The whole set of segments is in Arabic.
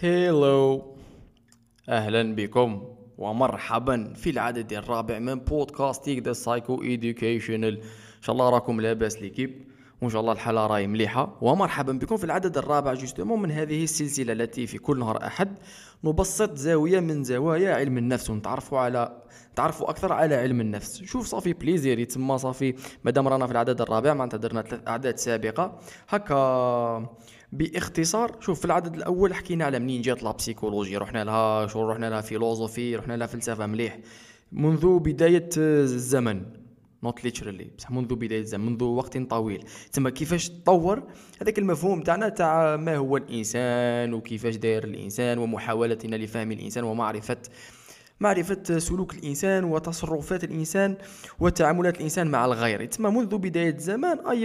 Hello أهلا بكم ومرحبا في العدد الرابع من بودكاست the psycho educational إن شاء الله راكم لاباس l'équipe وإن شاء الله الحاله راهي مليحة. ومرحبا بكم في العدد الرابع justement من هذه السلسلة التي في كل نهار أحد نبسط زاوية من زوايا علم النفس. ونتعرفوا على تعرفوا أكثر على علم النفس. شوف ça fait plaisir يتسمى صافي. مادام رانا في العدد الرابع معناتها درنا ثلاث أعداد سابقة. هكا. باختصار شوف في العدد الأول حكينا على منين جات la psychologie رحنا لها شو رحنا لها philosophie رحنا لها فلسفة مليح. منذ بداية الزمن not literally بصح منذ بداية الزمن منذ وقت طويل. تما كيفاش تطور؟ هذاك المفهوم تاعنا تاع ما هو الإنسان وكيفاش داير الإنسان ومحاولتنا لفهم الإنسان ومعرفة معرفة سلوك الإنسان وتصرفات الإنسان وتعاملات الإنسان مع الغير. تسمى منذ بداية الزمان أي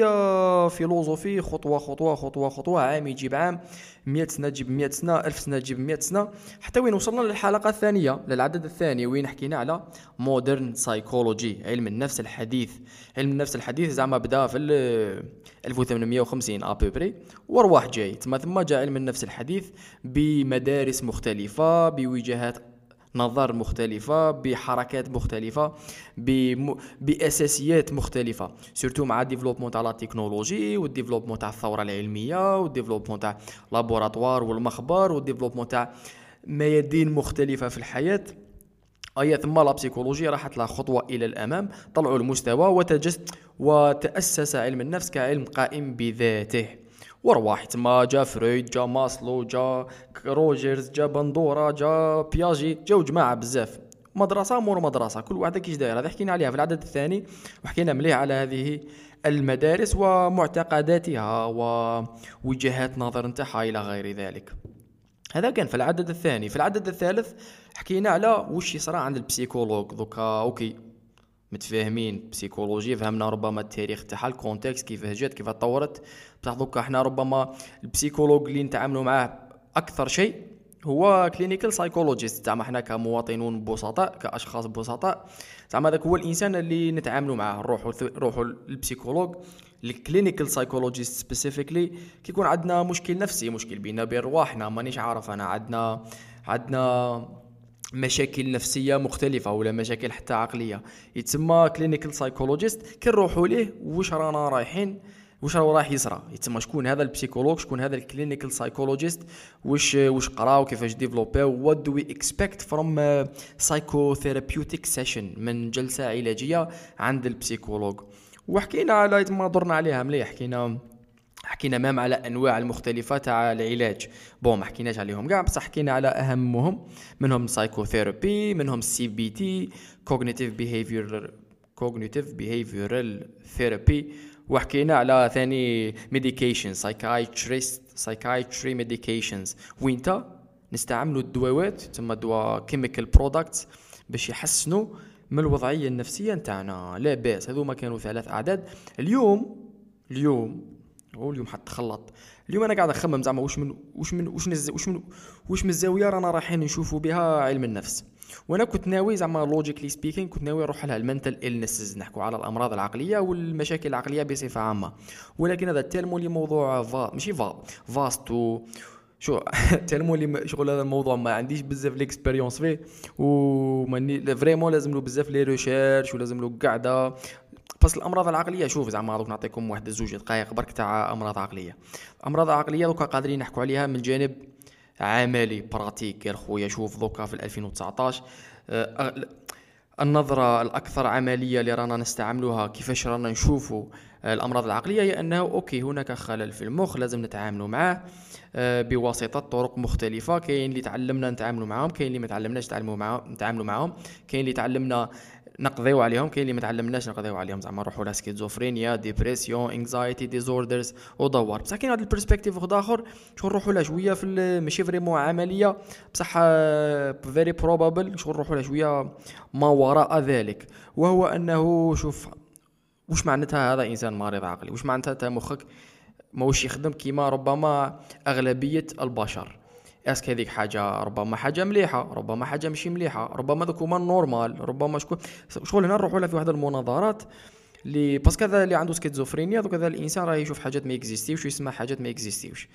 philosophie خطوة خطوة خطوة خطوة عام يجيب عام 100 سنة تجيب 100 سنة 1000 سنة تجيب 100 سنة حتى وين وصلنا للحلقة الثانية للعدد الثاني وين حكينا على modern psychology علم النفس الحديث. علم النفس الحديث زعما بدأ في 1850 à peu près ورواح جاي. ثم ثم جاء علم النفس الحديث بمدارس مختلفة بوجهات نظر مختلفة بحركات مختلفة بم... بأساسيات مختلفة surtout مع développement تاع la technologie وال développement تاع الثورة العلمية وال développement تاع laboratoire والمخبر وال développement تاع ميادين مختلفة في الحياة. أي ثم la psychologie راحت لها خطوة إلى الأمام طلعوا المستوى وتجس وتأسس علم النفس كعلم قائم بذاته. ورواح تما جا فرويد جا ماسلو جا روجرز جا بندورا جا بياجي جاو جماعة بزاف. مدرسة مور مدرسة كل واحدة كيش دايرة. هذا حكينا عليها في العدد الثاني وحكينا مليح على هذه المدارس ومعتقداتها ووجهات نظر نتاعها إلى غير ذلك. هذا كان في العدد الثاني. في العدد الثالث حكينا على وش يصرى عند ال psychologue. دوكا okay. متفاهمين psychologie فهمنا ربما التاريخ تاعها ال context كيفاه جات كيف تطورت. بصح دوكا إحنا ربما ال psychologue اللي نتعاملوا معاه أكثر شيء هو clinical psychologist زعما إحنا كمواطنون بسطاء كأشخاص بسطاء زعما هذاك هو الإنسان اللي نتعاملوا معاه نروحوا نروحوا لل psychologue ال clinical psychologist specifically كيكون عندنا مشكل نفسي مشكل بينا بين رواحنا مانيش عارف أنا عندنا عندنا مشاكل نفسية مختلفة ولا مشاكل حتى عقلية. يتسمى clinical psychologist كي نروحوا ليه؟ واش رانا رايحين؟ واش راه راح يصرى؟ يتسمى شكون هذا ال psychologue شكون هذا ال clinical psychologist واش واش قراو؟ كيفاش développé و what do we expect from psychotherapeutic session من جلسة علاجية عند ال psychologue وحكينا على ما درنا عليها مليح حكينا حكينا même على أنواع المختلفة تاع العلاج. bon ما حكيناش عليهم كاع بصح حكينا على أهمهم. منهم psychotherapy منهم CBT cognitive behavior cognitive behavioral therapy وحكينا على ثاني medication psychiatrist psychiatry medications وينتا نستعملوا الدواوات تسمى دواء chemical products باش يحسنوا من الوضعية النفسية نتاعنا. لا باس هذوما كانوا ثلاث أعداد. اليوم اليوم هو اليوم حتخلط اليوم أنا قاعد أخمم زعما واش من واش من واش من واش من واش من الزاوية رانا رايحين نشوفوا بها علم النفس. وأنا كنت ناوي زعما logically speaking كنت ناوي نروح لها ال mental illnesses نحكوا على الأمراض العقلية والمشاكل العقلية بصفة عامة. ولكن هذا tellement le موضوع فا ماشي فا vaste و شو؟ tellement لي شغل هذا الموضوع ما عنديش بزاف l'expérience فيه. وماني vraiment لازم له بزاف les recherches ولازم له قاعدة. بس الأمراض العقلية. شوف زعما دوك نعطيكم واحد زوج دقائق برك تاع أمراض عقلية. أمراض عقلية دوكا قادرين نحكوا عليها من جانب عملي pratique. يا خويا شوف دوكا في 2019 أه النظرة الأكثر عملية اللي رانا نستعملوها كيفاش رانا نشوفوا الأمراض العقلية هي أنه okay هناك خلل في المخ لازم نتعاملوا معاه أه بواسطة طرق مختلفة. كاين اللي تعلمنا نتعاملوا معاهم كاين اللي ما تعلمناش نتعاملوا معاهم نتعاملوا معاهم كاين اللي تعلمنا نقضيو عليهم. كاين اللي ما تعلمناش نقضيو عليهم. زعما نروحوا ل schizophrenia dépression anxiety disorders ودوار. بصح كاين هذا ال perspective واحد آخر. شغل نروحوا لها شوية في ماشي vraiment عملية. بصح very probable شغل نروحوا لها شوية ما وراء ذلك. وهو أنه شوف واش معناتها هذا إنسان مريض عقلي؟ واش معناتها مخك ماهوش يخدم؟ كيما ربما أغلبية البشر. est-ce que هذيك حاجة ربما حاجة مليحة ربما حاجة ماشي مليحة ربما ذوك هما normal ربما شكون شغل هنا نروحوا في واحد المناظرات اللي parce que هذا اللي عنده سكيزوفرينيا دوك هذا الإنسان راه يشوف حاجات ما exist يوش ويسمع حاجات ما exist يوش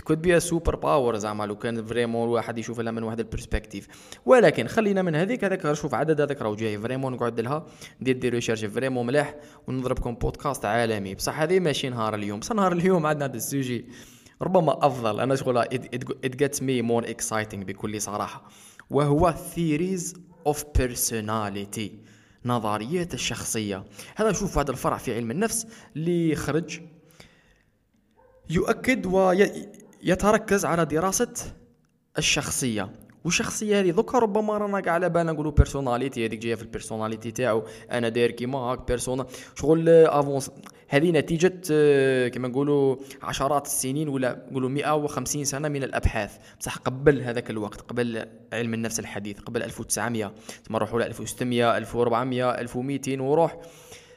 be a super power زعما لو كان vraiment الواحد يشوف لها من واحد ال perspective ولكن خلينا من هذيك هذاك شوف عدد هذاك راه جاي vraiment نقعد لها ندير des recherches vraiment مليح ونضربكم بودكاست عالمي. بصح هذه ماشي نهار اليوم. بصح نهار اليوم عندنا هذا ال sujet. ربما أفضل أنا شغل it gets me more exciting بكل صراحة. وهو theories of personality نظريات الشخصية. هذا شوف هذا الفرع في علم النفس اللي خرج يؤكد ويتركز على دراسة الشخصية. والشخصيه هذه دوكا ربما رانا كاع على بالنا نقولوا personality هذيك جاية في ال personality تاعو. أنا داير كيما هاك persona شغل avance هذه نتيجة آه، كما نقولوا عشرات السنين ولا نقولوا 150 سنة من الأبحاث. بصح قبل هذاك الوقت قبل علم النفس الحديث قبل 1900 ثم نروحوا ل 1600 1400 1200 وروح.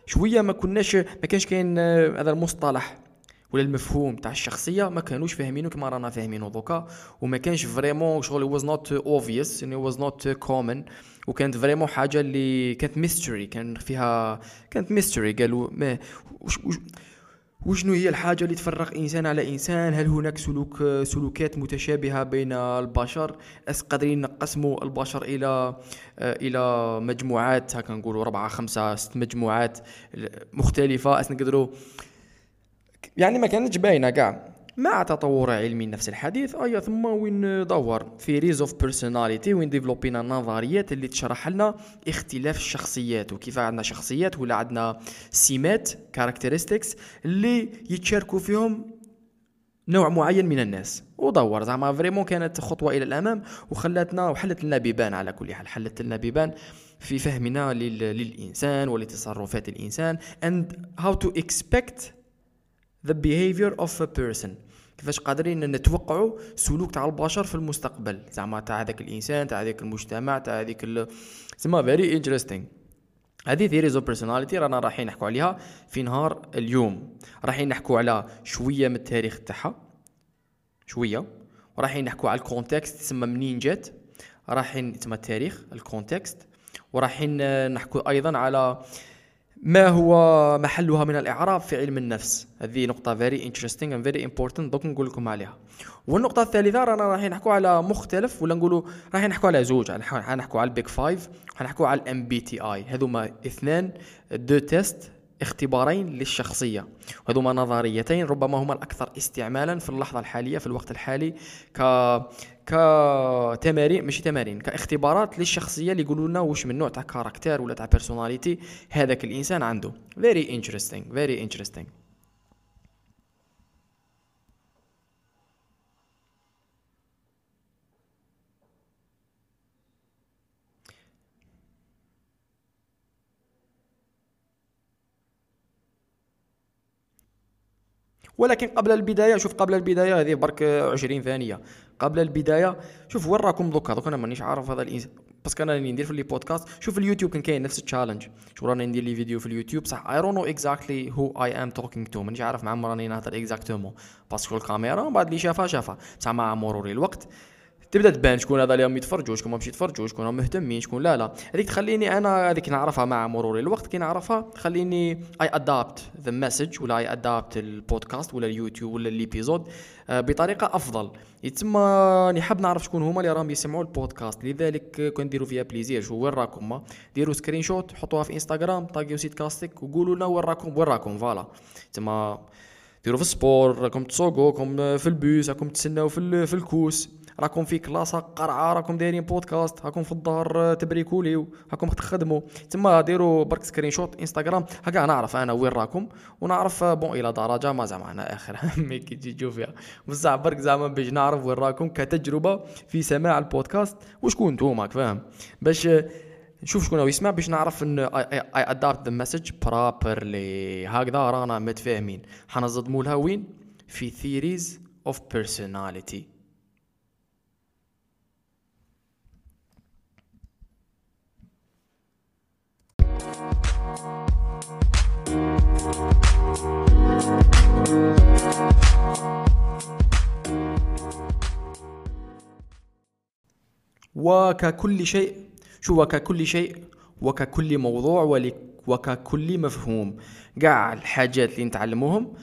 شوية ما كناش ما كانش كاين آه، هذا المصطلح. ولا المفهوم تاع الشخصية ما كانوش فاهمينه كما رانا فاهمينه دوكا. وما كانش vraiment شغل was not obvious يعني was not common وكانت vraiment حاجة اللي كانت mystery كان فيها كانت mystery قالوا ما وش وش وشنو هي الحاجة اللي تفرق إنسان على إنسان؟ هل هناك سلوك سلوكات متشابهة بين البشر؟ أس قادرين نقسموا البشر إلى إلى مجموعات؟ هكا نقولوا ربعة خمسة ست مجموعات مختلفة. أس نقدروا يعني ما كانتش باينة كاع. مع تطور علم النفس الحديث ايا ثم وين دور. theories of personality وين développ ينا نظريات اللي تشرح لنا اختلاف الشخصيات وكيف عندنا شخصيات ولا عندنا سمات characteristics اللي يتشاركوا فيهم نوع معين من الناس. ودور. زعما vraiment كانت خطوة إلى الأمام وخلاتنا وحلت لنا بيبان على كل حال. حلت لنا بيبان في فهمنا للإنسان ولتصرفات الإنسان and how to expect the behavior of a person. كيفاش قادرين نتوقعوا سلوك تاع البشر في المستقبل؟ زعما تاع هذاك الإنسان تاع هذاك المجتمع تاع هذيك. تسمى very interesting هذه theories of personality رانا رايحين نحكوا عليها في نهار اليوم. رايحين نحكوا على شوية من التاريخ تاعها. شوية. ورايحين نحكوا على ال context تسمى منين جات. رايحين تسمى التاريخ ال context ورايحين نحكوا أيضا على ما هو محلها من الإعراب في علم النفس؟ هذه نقطة very interesting and very important دوك نقول لكم عليها. والنقطة الثالثة رانا راح نحكوا على مختلف ولا نقولوا راح نحكوا على زوج نحكوا على ال Big Five نحكوا على ال MBTI هذوما اثنان deux tests اختبارين للشخصية. وهذوما نظريتين ربما هما الأكثر استعمالا في اللحظة الحالية في الوقت الحالي ك كتمارين ماشي تمارين كاختبارات للشخصية اللي يقولوا لنا واش من نوع تاع caractère ولا تاع personality هذاك الإنسان عنده. Very interesting very interesting. ولكن قبل البداية شوف قبل البداية هذه برك 20 ثانية. قبل البداية شوف وين راكم دوكا؟ دوكا أنا مانيش عارف هذا الانسان parce que أنا راني ندير في les podcasts. شوف اليوتيوب كان كاين نفس ال challenge شوف راني ندير les vidéos في اليوتيوب؟ صح I don't know exactly who I am talking to مانيش عارف مع راني نهضر exactement parce que الكاميرا بعد اللي شافها شافها. بصح مع مرور الوقت. تبدا تبان شكون هذا اللي يتفرجوا شكون ماشي يتفرجوا شكون مهتمين شكون لا لا. هذيك تخليني أنا هذيك نعرفها مع مرور الوقت. كي نعرفها تخليني I adapt the message ولا I adapt البودكاست ولا اليوتيوب ولا ال episode آه، بطريقة أفضل. يتسمى نحب نعرف شكون هما اللي راهم يسمعوا البودكاست. لذلك كنديروا فيها بليزير شو وين راكم ديروا سكرين شوت حطوها في انستغرام طاقيو سيت كاستيك وقولوا لنا وين راكم وين راكم؟ فوالا. تسمى ديروا في السبور راكم تسوقوا راكم في البوس راكم تسناو في, في الكوس. راكم في كلاسة قرعة راكم دايرين بودكاست راكم في الظهر تبريكوليو راكم تخدموا تما ديروا برك سكرين شوت إنستغرام. هكا نعرف أنا وين راكم ونعرف bon إلى درجة ما زعما أنا آخر. mais كي تجي تشوف فيها بصح برك زعما باش نعرف وين راكم كتجربة في سماع البودكاست. وشكون نتوما فاهم؟ باش نشوف شكون هو يسمع باش نعرف and I adapt the message properly هكذا رانا متفاهمين. حنصدموا لها وين؟ في theories of personality وككل شيء شو وككل شيء؟ وككل موضوع وككل مفهوم. قاع الحاجات اللي نتعلموهم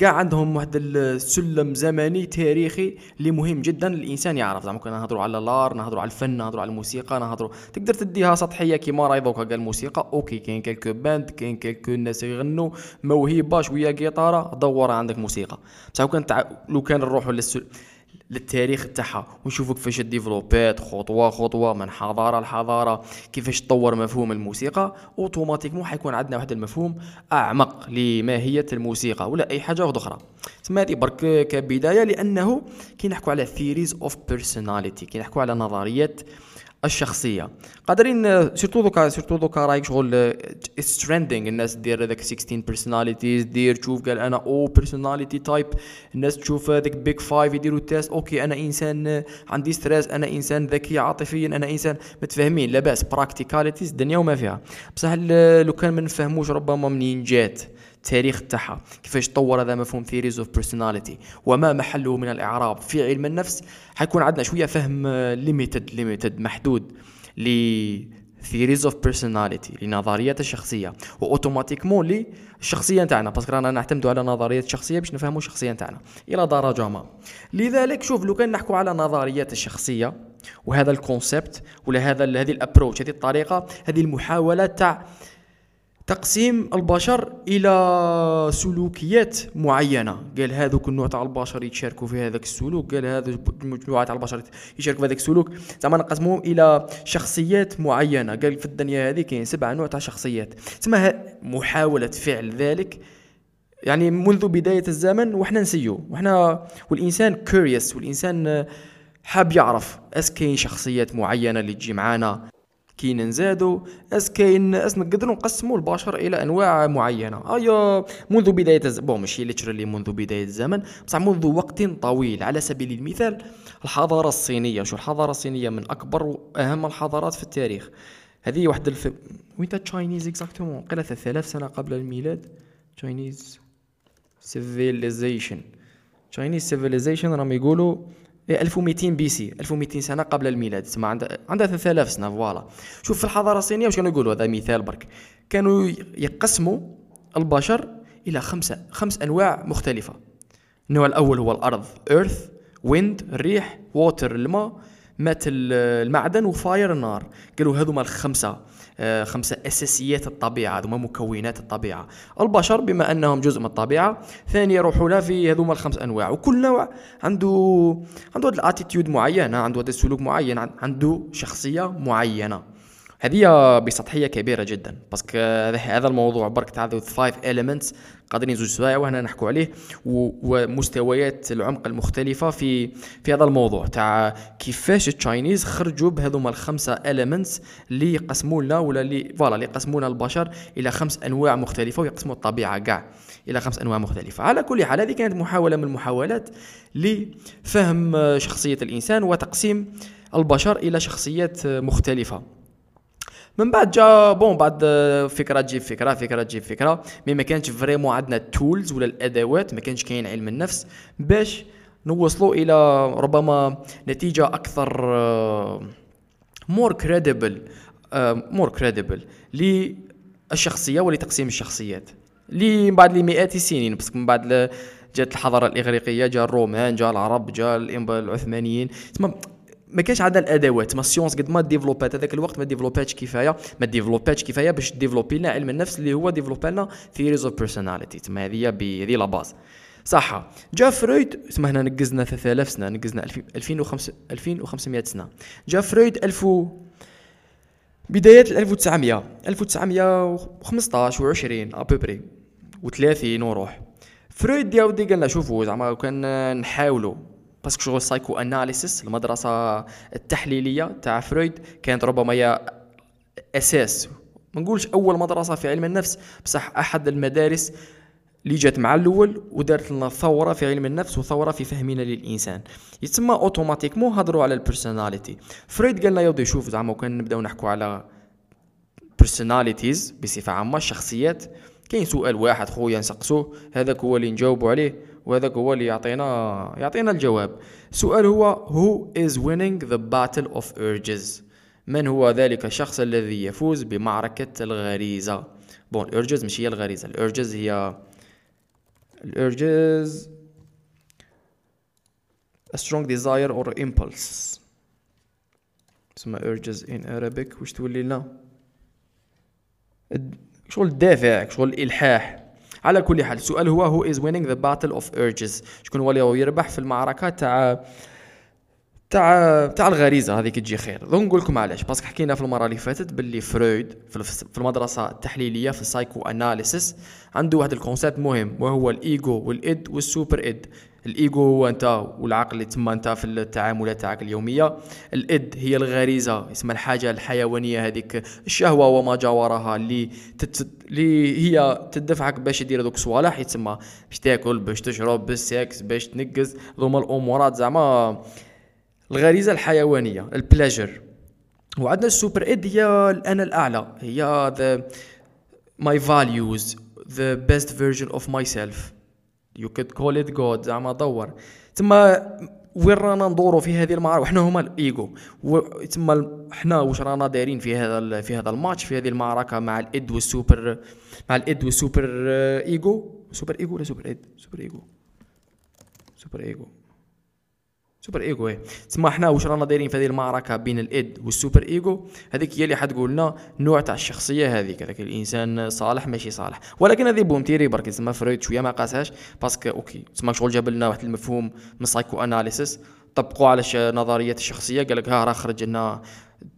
كاع عندهم واحد السلم زمني تاريخي اللي مهم جدا الإنسان يعرف. زعما كنا نهضروا على l'art نهضروا على الفن نهضروا على الموسيقى نهضروا تقدر تديها سطحية كيما راهي دوكا قال الموسيقى. أوكي كاين quelques bandes كاين quelques ناس يغنوا موهبة شوية قيطاره دور عندك موسيقى. بصح لو كان. لو كان نروحوا للسل... للتاريخ تاعها ونشوفوا كيفاش développات خطوة خطوة من حضارة لحضارة كيفاش تطور مفهوم الموسيقى automatiquement حيكون عندنا واحد المفهوم أعمق لماهية الموسيقى ولا أي حاجة أخرى. تسمى هذه برك كبداية لأنه كي نحكوا على theories of personality كي نحكوا على نظريات الشخصية. قادرين surtout دوكا surtout دوكا رايك شغل it's trending الناس دير هذاك 16 personalities دير تشوف قال أنا أو personality type الناس تشوف هذاك Big Five يديروا test OK أنا إنسان عندي stress أنا إنسان ذكي عاطفيا. أنا إنسان متفاهمين. لاباس practicalities الدنيا وما فيها. بصح لو كان ما نفهموش ربما منين جات. التاريخ تاعها كيفاش تطور هذا مفهوم theories of personality وما محله من الإعراب. في علم النفس حيكون عندنا شوية فهم limited limited محدود ل theories of personality لنظريات الشخصية و automatiquement للشخصية نتاعنا parce que رانا نعتمدوا على نظريات الشخصية باش نفهموا الشخصية نتاعنا إلى درجة ما. لذلك شوف لو كان نحكوا على نظريات الشخصية وهذا ال concept ولا هذا هذه ال approach هذه الطريقة هذه المحاولة تاع تقسيم البشر إلى سلوكيات معينة. قال هذوك النوع تاع البشر يتشاركوا في هذاك السلوك قال هذا المجموعه تاع البشر يشاركوا في هذاك السلوك. زعما نقسموهم إلى شخصيات معينة. قال في الدنيا هذه كاين سبع نوع تاع شخصيات. تسمى محاولة فعل ذلك. يعني منذ بداية الزمن وحنا نسيو. وحنا والإنسان curious والإنسان حاب يعرف. أس كاين شخصيات معينة اللي تجي معانا؟ كي نزادو اس كاين اس نقدروا نقسموا البشر إلى أنواع معينة. ايا منذ بداية الز... bon ماشي literally منذ بداية الزمن بصح منذ وقت طويل. على سبيل المثال الحضارة الصينية. شو الحضارة الصينية؟ من أكبر وأهم الحضارات في التاريخ. هذه واحد الف... وين Chinese exactement قيل 3000 سنة قبل الميلاد. Chinese civilization Chinese civilization راهم يقولوا 1200 BC 1200 سنة قبل الميلاد. تسمى عندها عندها 3000 سنة voilà. شوف في الحضارة الصينية واش كانوا يقولوا؟ هذا مثال برك. كانوا يقسموا البشر إلى خمسة خمس أنواع مختلفة. النوع الأول هو الأرض earth wind الريح water الماء metal المعدن و fire النار. قالوا هذوما الخمسة. خمسة أساسيات الطبيعة هذوما مكونات الطبيعة. البشر بما أنهم جزء من الطبيعة ثاني يروحوا لها في هذوما الخمس أنواع. وكل نوع عنده عنده ال attitude معينة عنده هذا السلوك معين عنده شخصية معينة. هذه بسطحية كبيرة جدا parce que هذا الموضوع برك تاع the five elements قادرين زوج سوايع وهنا نحكوا عليه ومستويات العمق المختلفة في في هذا الموضوع. تاع كيفاش ال Chinese خرجوا بهذوما الخمسة elements اللي يقسموا لنا ولا اللي voilà اللي يقسمون البشر إلى خمس أنواع مختلفة ويقسموا الطبيعة كاع إلى خمس أنواع مختلفة. على كل حال هذه كانت محاولة من المحاولات لفهم شخصية الإنسان وتقسيم البشر إلى شخصيات مختلفة. من بعد جا bon بعد فكرة تجيب فكرة فكرة تجيب فكرة. mais ما كانش vraiment عندنا ال tools ولا الأدوات ما كانش كاين علم النفس باش نوصلوا إلى ربما نتيجة أكثر more credible more credible للشخصية ولتقسيم الشخصيات. لي بعد لي مئات السنين بس من بعد جات الحضارة الإغريقية جا الرومان جا العرب جا العثمانيين. تسمى ما كانش عندنا الأدوات ما la science قد ما développات هذاك الوقت ما développاتش كفاية ما développاتش كفاية باش développي لنا علم النفس اللي هو développا لنا theories of personality تما هذه هذه la base صح جا فرويد تما هنا نقزنا 3000 سنة نقزنا 2005 2500 سنة. جا فرويد 1000 بدايات 1900 1915 و20 à peu près و30 وروح. فرويد يا ودي قالنا شوفوا زعما كان نحاولوا parce que شغل psychoanalysis المدرسة التحليلية تاع فرويد كانت ربما هي أساس ما نقولش أول مدرسة في علم النفس بصح أحد المدارس اللي جات مع الأول ودارت لنا ثورة في علم النفس وثورة في فهمنا للإنسان. يتسمى automatiquement هضروا على ال personality فرويد قال لنا يودي شوف زعما كان نبداو نحكوا على personalities بصفة عامة الشخصيات كاين سؤال واحد خويا نسقسوه هذاك هو اللي نجاوبوا عليه. وهذاك هو اللي يعطينا يعطينا الجواب. السؤال هو who is winning the battle of urges? من هو ذلك الشخص الذي يفوز بمعركة الغريزة؟ bon ال urges مش هي الغريزة. ال urges هي ال urges a strong desire or impulse. تسمى urges in Arabic. واش تولي لنا؟ شغل الدافع شغل الإلحاح. على كل حال السؤال هو who is winning the battle of urges شكون هو اللي يربح في المعركة تاع تاع تاع الغريزة؟ هذيك تجي خير. donc نقول لكم علاش. parce que حكينا في المرة اللي فاتت باللي فرويد في المدرسة التحليلية في ال psychoanalysis عنده واحد ال concept مهم وهو الايجو والإد والسوبر إد. الايجو هو أنت والعقل اللي تما أنت في التعاملات تاعك اليومية. ال id هي الغريزة اسمها الحاجة الحيوانية هذيك. الشهوة وما جاورها اللي. اللي هي تدفعك باش دير دوك الصوالح يتسمى باش تاكل باش تشرب بالسكس باش تنقز. ذوما الأمورات زعما الغريزة الحيوانية ال pleasure وعندنا ال super id هي الانا الأعلى. هي the my values the best version of myself you could call it good زعما دور. تما وين رانا ندورو في هذه المعركه وحنا هما الايجو تما حنا واش رانا دايرين في هذا في هذا الماتش في هذه المعركة مع ال id وال super مع ال id وال super ego super ego ولا super id؟ super ego super ego super ego إيه. تسمى حنا واش رانا دايرين في هذه المعركة بين ال id وال super ego. هذيك هي اللي حتقول لنا نوع تاع الشخصية هذيك هذاك الإنسان صالح ماشي صالح. ولكن هذه بومتيري برك تسمى فرويد شوية ما قاسهاش parce que OK تسمى شغل جاب لنا واحد المفهوم من psychoanalysis طبقوا على نظرية الشخصية قال لك ها راه خرج لنا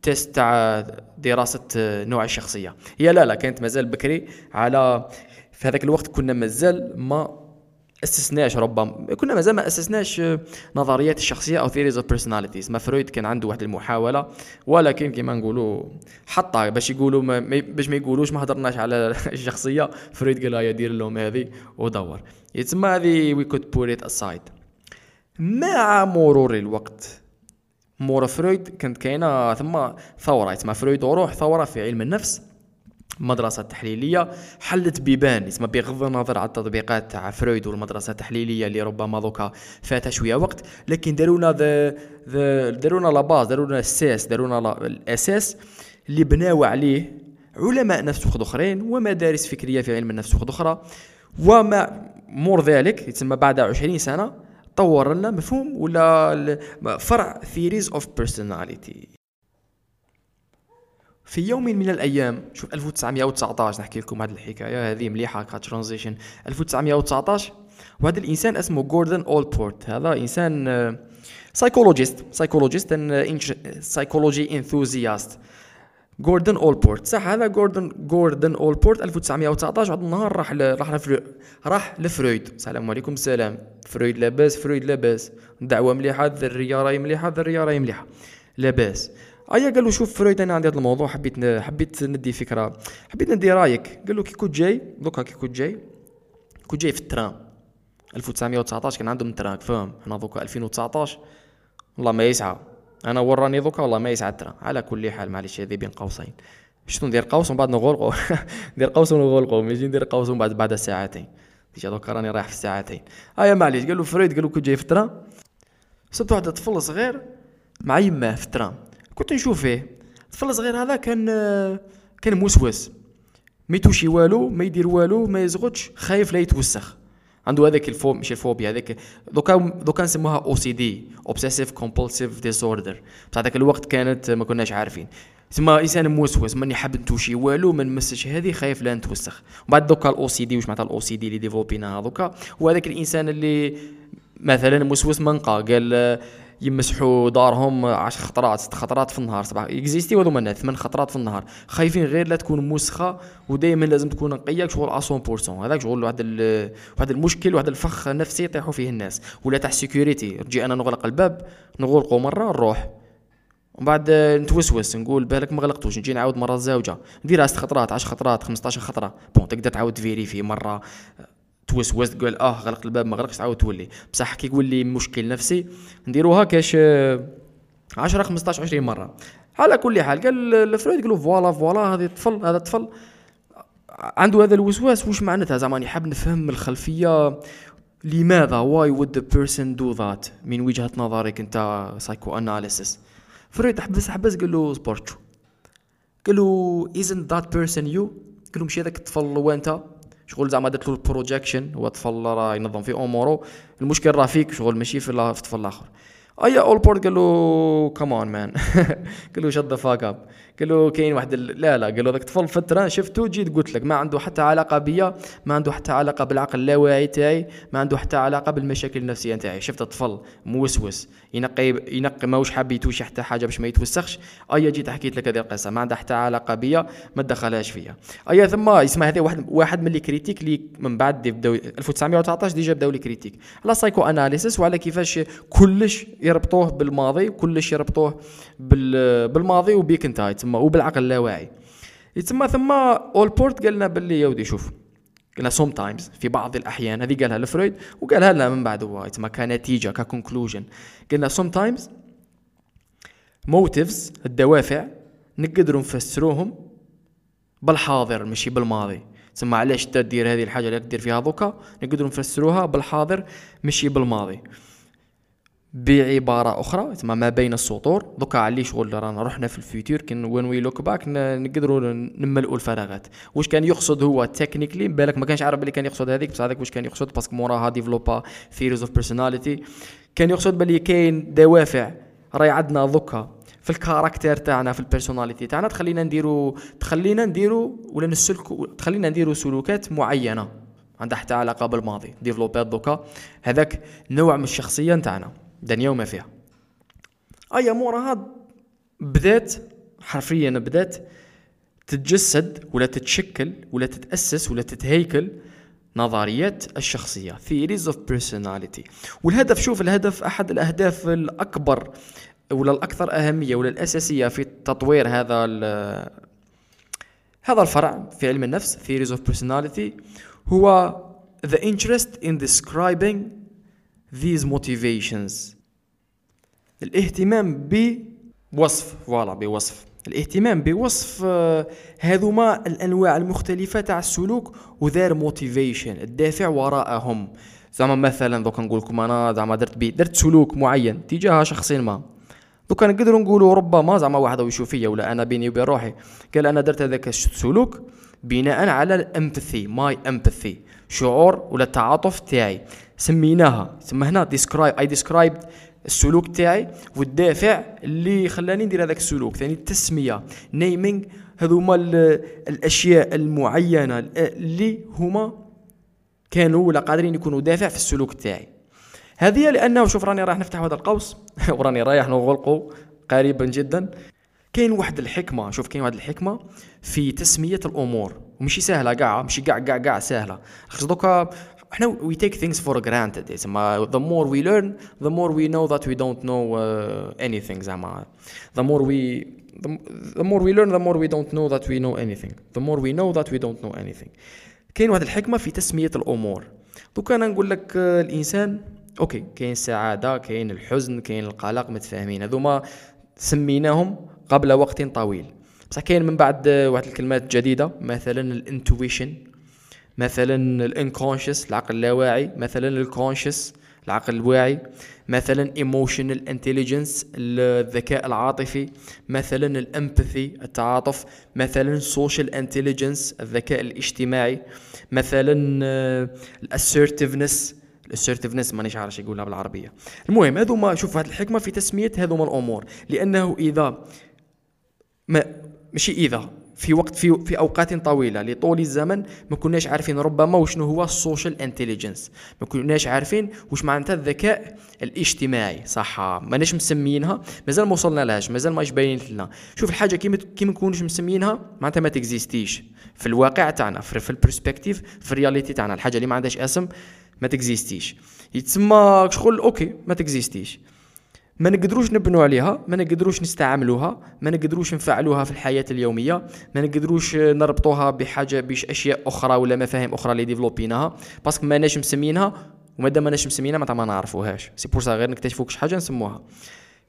test تاع دراسة نوع الشخصية. هي لا لا كانت مازال بكري. على في هذاك الوقت كنا مازال ما اسسناش ربما. كنا مازال ما اسسناش نظريات الشخصية أو theories of personalities ما فرويد كان عنده واحد المحاولة ولكن كما نقولوا حطها. باش يقولوا ما باش ما يقولوش ما هضرناش على الشخصية فرويد قال يا دير لهم هذه ودور. يتسمى هذه we could put it aside مع مرور الوقت مور فرويد كانت كاينة ثم ثورة. يتسمى فرويد وروح ثورة في علم النفس. المدرسة التحليلية حلت بيبان اسمها بغض النظر على التطبيقات تاع فرويد والمدرسة التحليلية اللي ربما دوكا فاتها شوية وقت لكن دارونا ذا ذا دارونا la base دارونا الساس دارونا الأساس اللي بناو عليه علماء نفس وحد أخرين ومدارس فكرية في علم النفس وحد أخرى. وما مور ذلك يتسمى بعد عشرين سنة طور لنا مفهوم ولا فرع theories of personality في يوم من الأيام شوف 1919 نحكي لكم هذه الحكاية هذه مليحة ك transition 1919 وهذا الإنسان اسمه Gordon Allport هذا إنسان psychologist psychologist psychology enthusiast Gordon Allport صح هذا Gordon Gordon Allport 1919 واحد النهار راح ل... راح لفرو... راح لفرويد. السلام عليكم السلام. فرويد لاباس فرويد لاباس. دعوة مليحة الذرية راهي مليحة الذرية راهي مليحة. لاباس. ايا قال له شوف فرويد أنا عندي هذا الموضوع حبيت حبيت ندي فكرة. حبيت ندي رأيك. قال له كي كنت جاي دوكا كي كنت جاي. كنت جاي في ال train. 1919 كان عندهم ال train فاهم أنا دوكا 2019 والله ما يسعى. أنا وراني دوكا والله ما يسعى ال train. على كل حال معليش هذه بين قوسين. شنو ندير قوس؟ ومن بعد نغلقو. ندير قوس ونغلقو. ماشي ندير قوس ومن بعد بعد ساعتين. déjà دوكا راني رايح في الساعتين آيا معليش قال له فرويد قال له كنت جاي في ال train. صبت واحد طفل صغير مع يماه في ال train. كنت نشوف فيه. الطفل الصغير هذا كان كان موسوس. ما يتوشي والو ما يدير والو ما يزغطش خايف لا يتوسخ. عنده هذاك الفوب مش الفوبيا هذاك دوكا دوكا نسموها OCD obsessive compulsive disorder بصح ذاك الوقت كانت ما كناش عارفين. تسمى إنسان موسوس ماني حاب نتوشي والو ما نمسش هذه خايف لا نتوسخ. ومن بعد دوكا ال OCD واش معناتها ال OCD اللي ديفلوبيناها دوكا؟ هو هذاك الإنسان اللي مثلا موسوس منقى قال يمسحوا دارهم عشر خطرات ست خطرات في النهار صباح. اكزيستي هذوما الناس ثمان خطرات في النهار. خايفين غير لا تكون موسخه ودائما لازم تكون نقية شغل 100% هذاك شغل واحد واحد المشكل واحد الفخ نفسي يطيحوا فيه الناس. ولا تاع sécurité نجي أنا نغلق الباب نغلقه مرة نروح. ومن بعد نتوسوس نقول بالك ما غلقتوش نجي نعاود مرة الزوجه نديرها ست خطرات 10 خطرات 15 خطرة. bon تقدر تعاود تفيريفي مرة. توسوس تقول آه غلق الباب ما غلقش تعاود تولي. بصح كي لي مشكل نفسي نديروها كاش 10 15 20 مرة. على كل حال قال لفرويد قالوا voilà voilà هذا الطفل هذا الطفل عنده هذا الوسواس واش معناتها؟ زعما نحب نفهم الخلفية. لماذا؟ why would the person do that من وجهة نظرك أنت psychoanalysis فرويد حبس حبس قال له سبورتشو. قال له isn't that person you قال له مشي هذاك الطفل وانت شغل زعما درت له ال projection هو طفل راه ينظم في أموره. المشكل راه فيك شغل ماشي في الطفل الآخر أيا Allport قال له come on man قال له shut the fuck up قال له كاين واحد لا لا قال له ذاك الطفل فترة شفته جيت قلت لك ما عنده حتى علاقة بيا ما عنده حتى علاقة بالعقل اللاواعي تاعي ما عنده حتى علاقة بالمشاكل النفسية تاعي شفت الطفل موسوس ينقي ينقي ماهوش حاب يتوشي حتى حاجة باش ما يتوسخش. أيا جيت حكيت لك هذه القصة ما عندها حتى علاقة بيا ما تدخلهاش فيا. أيا ثم اسمع هذا واحد واحد من les critiques اللي من بعد بداو 1919 déjà بداو les critiques على psychoanalysis وعلى كيفاش كلش يربطوه بالماضي وكلش يربطوه بالماضي وبيك انت تما وبالعقل اللاواعي. يتسمى ثم ألبورت قال لنا باللي يا ودي شوف قلنا sometimes في بعض الأحيان هذه قالها لفرويد وقالها لنا من بعد هو يتسمى كنتيجه ك conclusion قلنا sometimes motives الدوافع نقدروا نفسروهم بالحاضر ماشي بالماضي. تسمى علاش تدير هذه الحاجة اللي تدير فيها دوكا؟ نقدروا نفسروها بالحاضر ماشي بالماضي. بعبارة أخرى تما ما بين السطور. دوكا علي شغل رانا رحنا في ال future كن when we look back نقدروا نملؤوا الفراغات. واش كان يقصد هو technically بالك ما كانش عارف بلي كان يقصد هذيك بصح هذاك واش كان يقصد؟ parce que موراها ديفلوبا theories of personality كان يقصد بلي كاين دوافع راهي عندنا دوكا في ال caractère تاعنا في ال personality تاعنا. تخلينا نديرو تخلينا نديرو ولا نسلكو تخلينا نديرو سلوكات معينة. عندها حتى علاقة بالماضي ديفلوبات دوكا. هذاك نوع من الشخصية تاعنا. دنيا وما فيها. ايا موراها بدات حرفيا بدات تتجسد ولا تتشكل ولا تتأسس ولا تتهيكل نظريات الشخصية theories of personality. والهدف شوف الهدف أحد الأهداف الأكبر ولا الأكثر أهمية ولا الأساسية في تطوير هذا هذا الفرع في علم النفس theories of personality هو the interest in describing these motivations. الاهتمام بوصف فوالا بوصف. الاهتمام بوصف آه، هذوما الأنواع المختلفة تاع السلوك و their motivation الدافع وراءهم. زعما مثلا دوكا نقول لكم أنا زعما درت بي درت سلوك معين تجاه شخص ما. دوكا نقدروا نقولوا ربما زعما واحد يشوف فيا ولا أنا بيني وبين روحي قال أنا درت هذاك السلوك بناء على ال empathy my empathy شعور ولا التعاطف تاعي. سميناها. ثم هنا describe I described السلوك تاعي والدافع اللي خلاني ندير هذاك السلوك. ثاني التسمية. naming هذوما الأشياء المعينة اللي هما كانوا ولا قادرين يكونوا دافع في السلوك تاعي. هذه لأنه شوف راني رايح نفتح هذا القوس وراني رايح نغلقه قريبا جدا. كاين واحد الحكمة. شوف كاين واحد الحكمة في تسمية الأمور. ومشي سهلة كاع مشي كاع كاع كاع سهلة. خاطر دوكا إحنا we take things for granted زعما the more we learn the more we know that we don't know anything زعما. the more we the more we learn the more we don't know that we know anything. The more we know that we don't know anything. كاين واحد الحكمة في تسمية الأمور. دوك أنا نقول لك آه، الإنسان okay كاين السعادة كاين الحزن كاين القلق متفاهمين. هذوما سميناهم قبل وقت طويل. بصح كاين من بعد آه، واحد الكلمات جديدة مثلا ال intuition. مثلا ال unconscious العقل اللاواعي مثلا ال conscious العقل الواعي مثلا emotional intelligence الذكاء العاطفي مثلا ال empathy التعاطف مثلا social intelligence الذكاء الاجتماعي مثلا ال assertiveness ال assertiveness مانيش عارف يقولها بالعربية. المهم هذوما شوف هذه الحكمة في تسمية هذوما الأمور. لأنه إذا ما ماشي إذا في وقت في في أوقات طويلة. لطول الزمن ما كناش عارفين ربما وشنو هو ال social intelligence ما كناش عارفين واش معناتها الذكاء الاجتماعي. صح ماناش مسمينها مازال ما وصلنا لهاش مازال ماش باين لنا. شوف الحاجة كيما كيما نكونوش مسمينها معناتها ما تكزيستيش. في الواقع تاعنا في, في ال perspective في ال reality تاعنا. الحاجة اللي ما عندهاش اسم ما تكزيستيش. يتسمى شغل okay ما تكزيستيش. ما نقدروش نبنوا عليها ما نقدروش نستعملوها ما نقدروش نفعلوها في الحياة اليومية ما نقدروش نربطوها بحاجة بش أشياء أخرى ولا مفاهيم أخرى اللي ديفلوبيناها parce que ماناش مسمينها ومادام ماناش مسمينها معناتها ما نعرفوهاش. c'est pour غير نكتشفوا كش حاجة نسموها.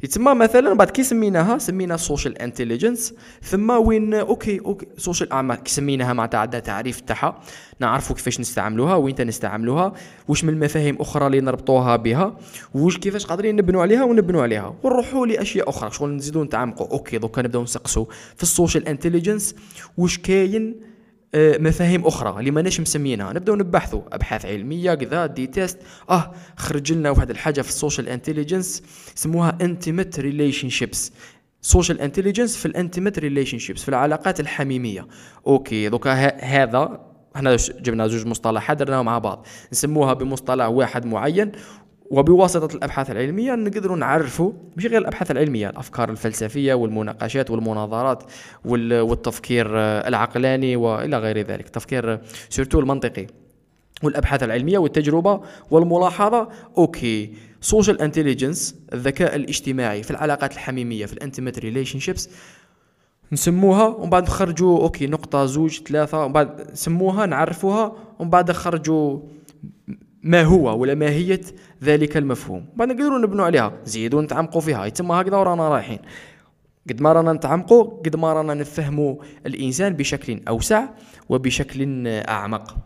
يتسمى مثلا بعد كي سميناها سمينا social intelligence ثم وين okay okay social أعمال كي سميناها معناتها عندها تعريف تاعها. نعرفوا كيفاش نستعملوها وين نستعملوها واش من مفاهيم أخرى اللي نربطوها بها واش كيفاش قادرين نبنوا عليها ونبنوا عليها. ونروحوا لأشياء أخرى. شغل نزيدوا نتعمقوا. okay دوكا نبداو نسقسوا في ال social intelligence واش كاين مفاهيم أخرى اللي ماناش مسمينها. نبدأو نبحثوا أبحاث علمية كذا des tests. آه خرج لنا واحد الحاجة في ال social intelligence يسموها intimate relationships social intelligence في ال intimate relationships في العلاقات الحميمية. okay دوكا هذا إحنا جبنا زوج مصطلحات درناهم مع بعض. نسموها بمصطلح واحد معين. وبواسطة الأبحاث العلمية نقدروا نعرفوا مش غير الأبحاث العلمية الأفكار الفلسفية والمناقشات والمناظرات والتفكير العقلاني وإلى غير ذلك تفكير surtout المنطقي والأبحاث العلمية والتجربة والملاحظة. okay social intelligence الذكاء الاجتماعي في العلاقات الحميمية في ال intimate relationships نسموها ومن بعد نخرجوا okay نقطة زوج ثلاثة ومن بعد نسموها نعرفوها ومن بعد نخرجوا ما هو ولا ماهيه ذلك المفهوم. بعد نقدروا نبنوا عليها. نزيدوا نتعمقوا فيها. يتم هكذا ورانا رايحين. قد ما رانا نتعمقوا قد ما رانا نفهموا الإنسان بشكل أوسع وبشكل أعمق.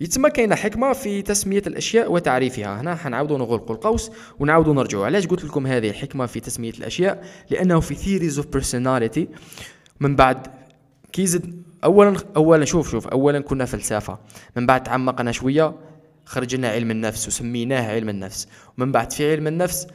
يتما كاينة حكمة في تسمية الأشياء وتعريفها. هنا حنعاودوا نغلقوا القوس ونعاودوا نرجعوا علاش قلت لكم هذه الحكمة في تسمية الأشياء؟ لأنه في theories of personality من بعد كيزد اولا اولا شوف شوف. اولا كنا فلسفة. من بعد تعمقنا شوية. خرجنا علم النفس وسميناه علم النفس. ومن بعد في علم النفس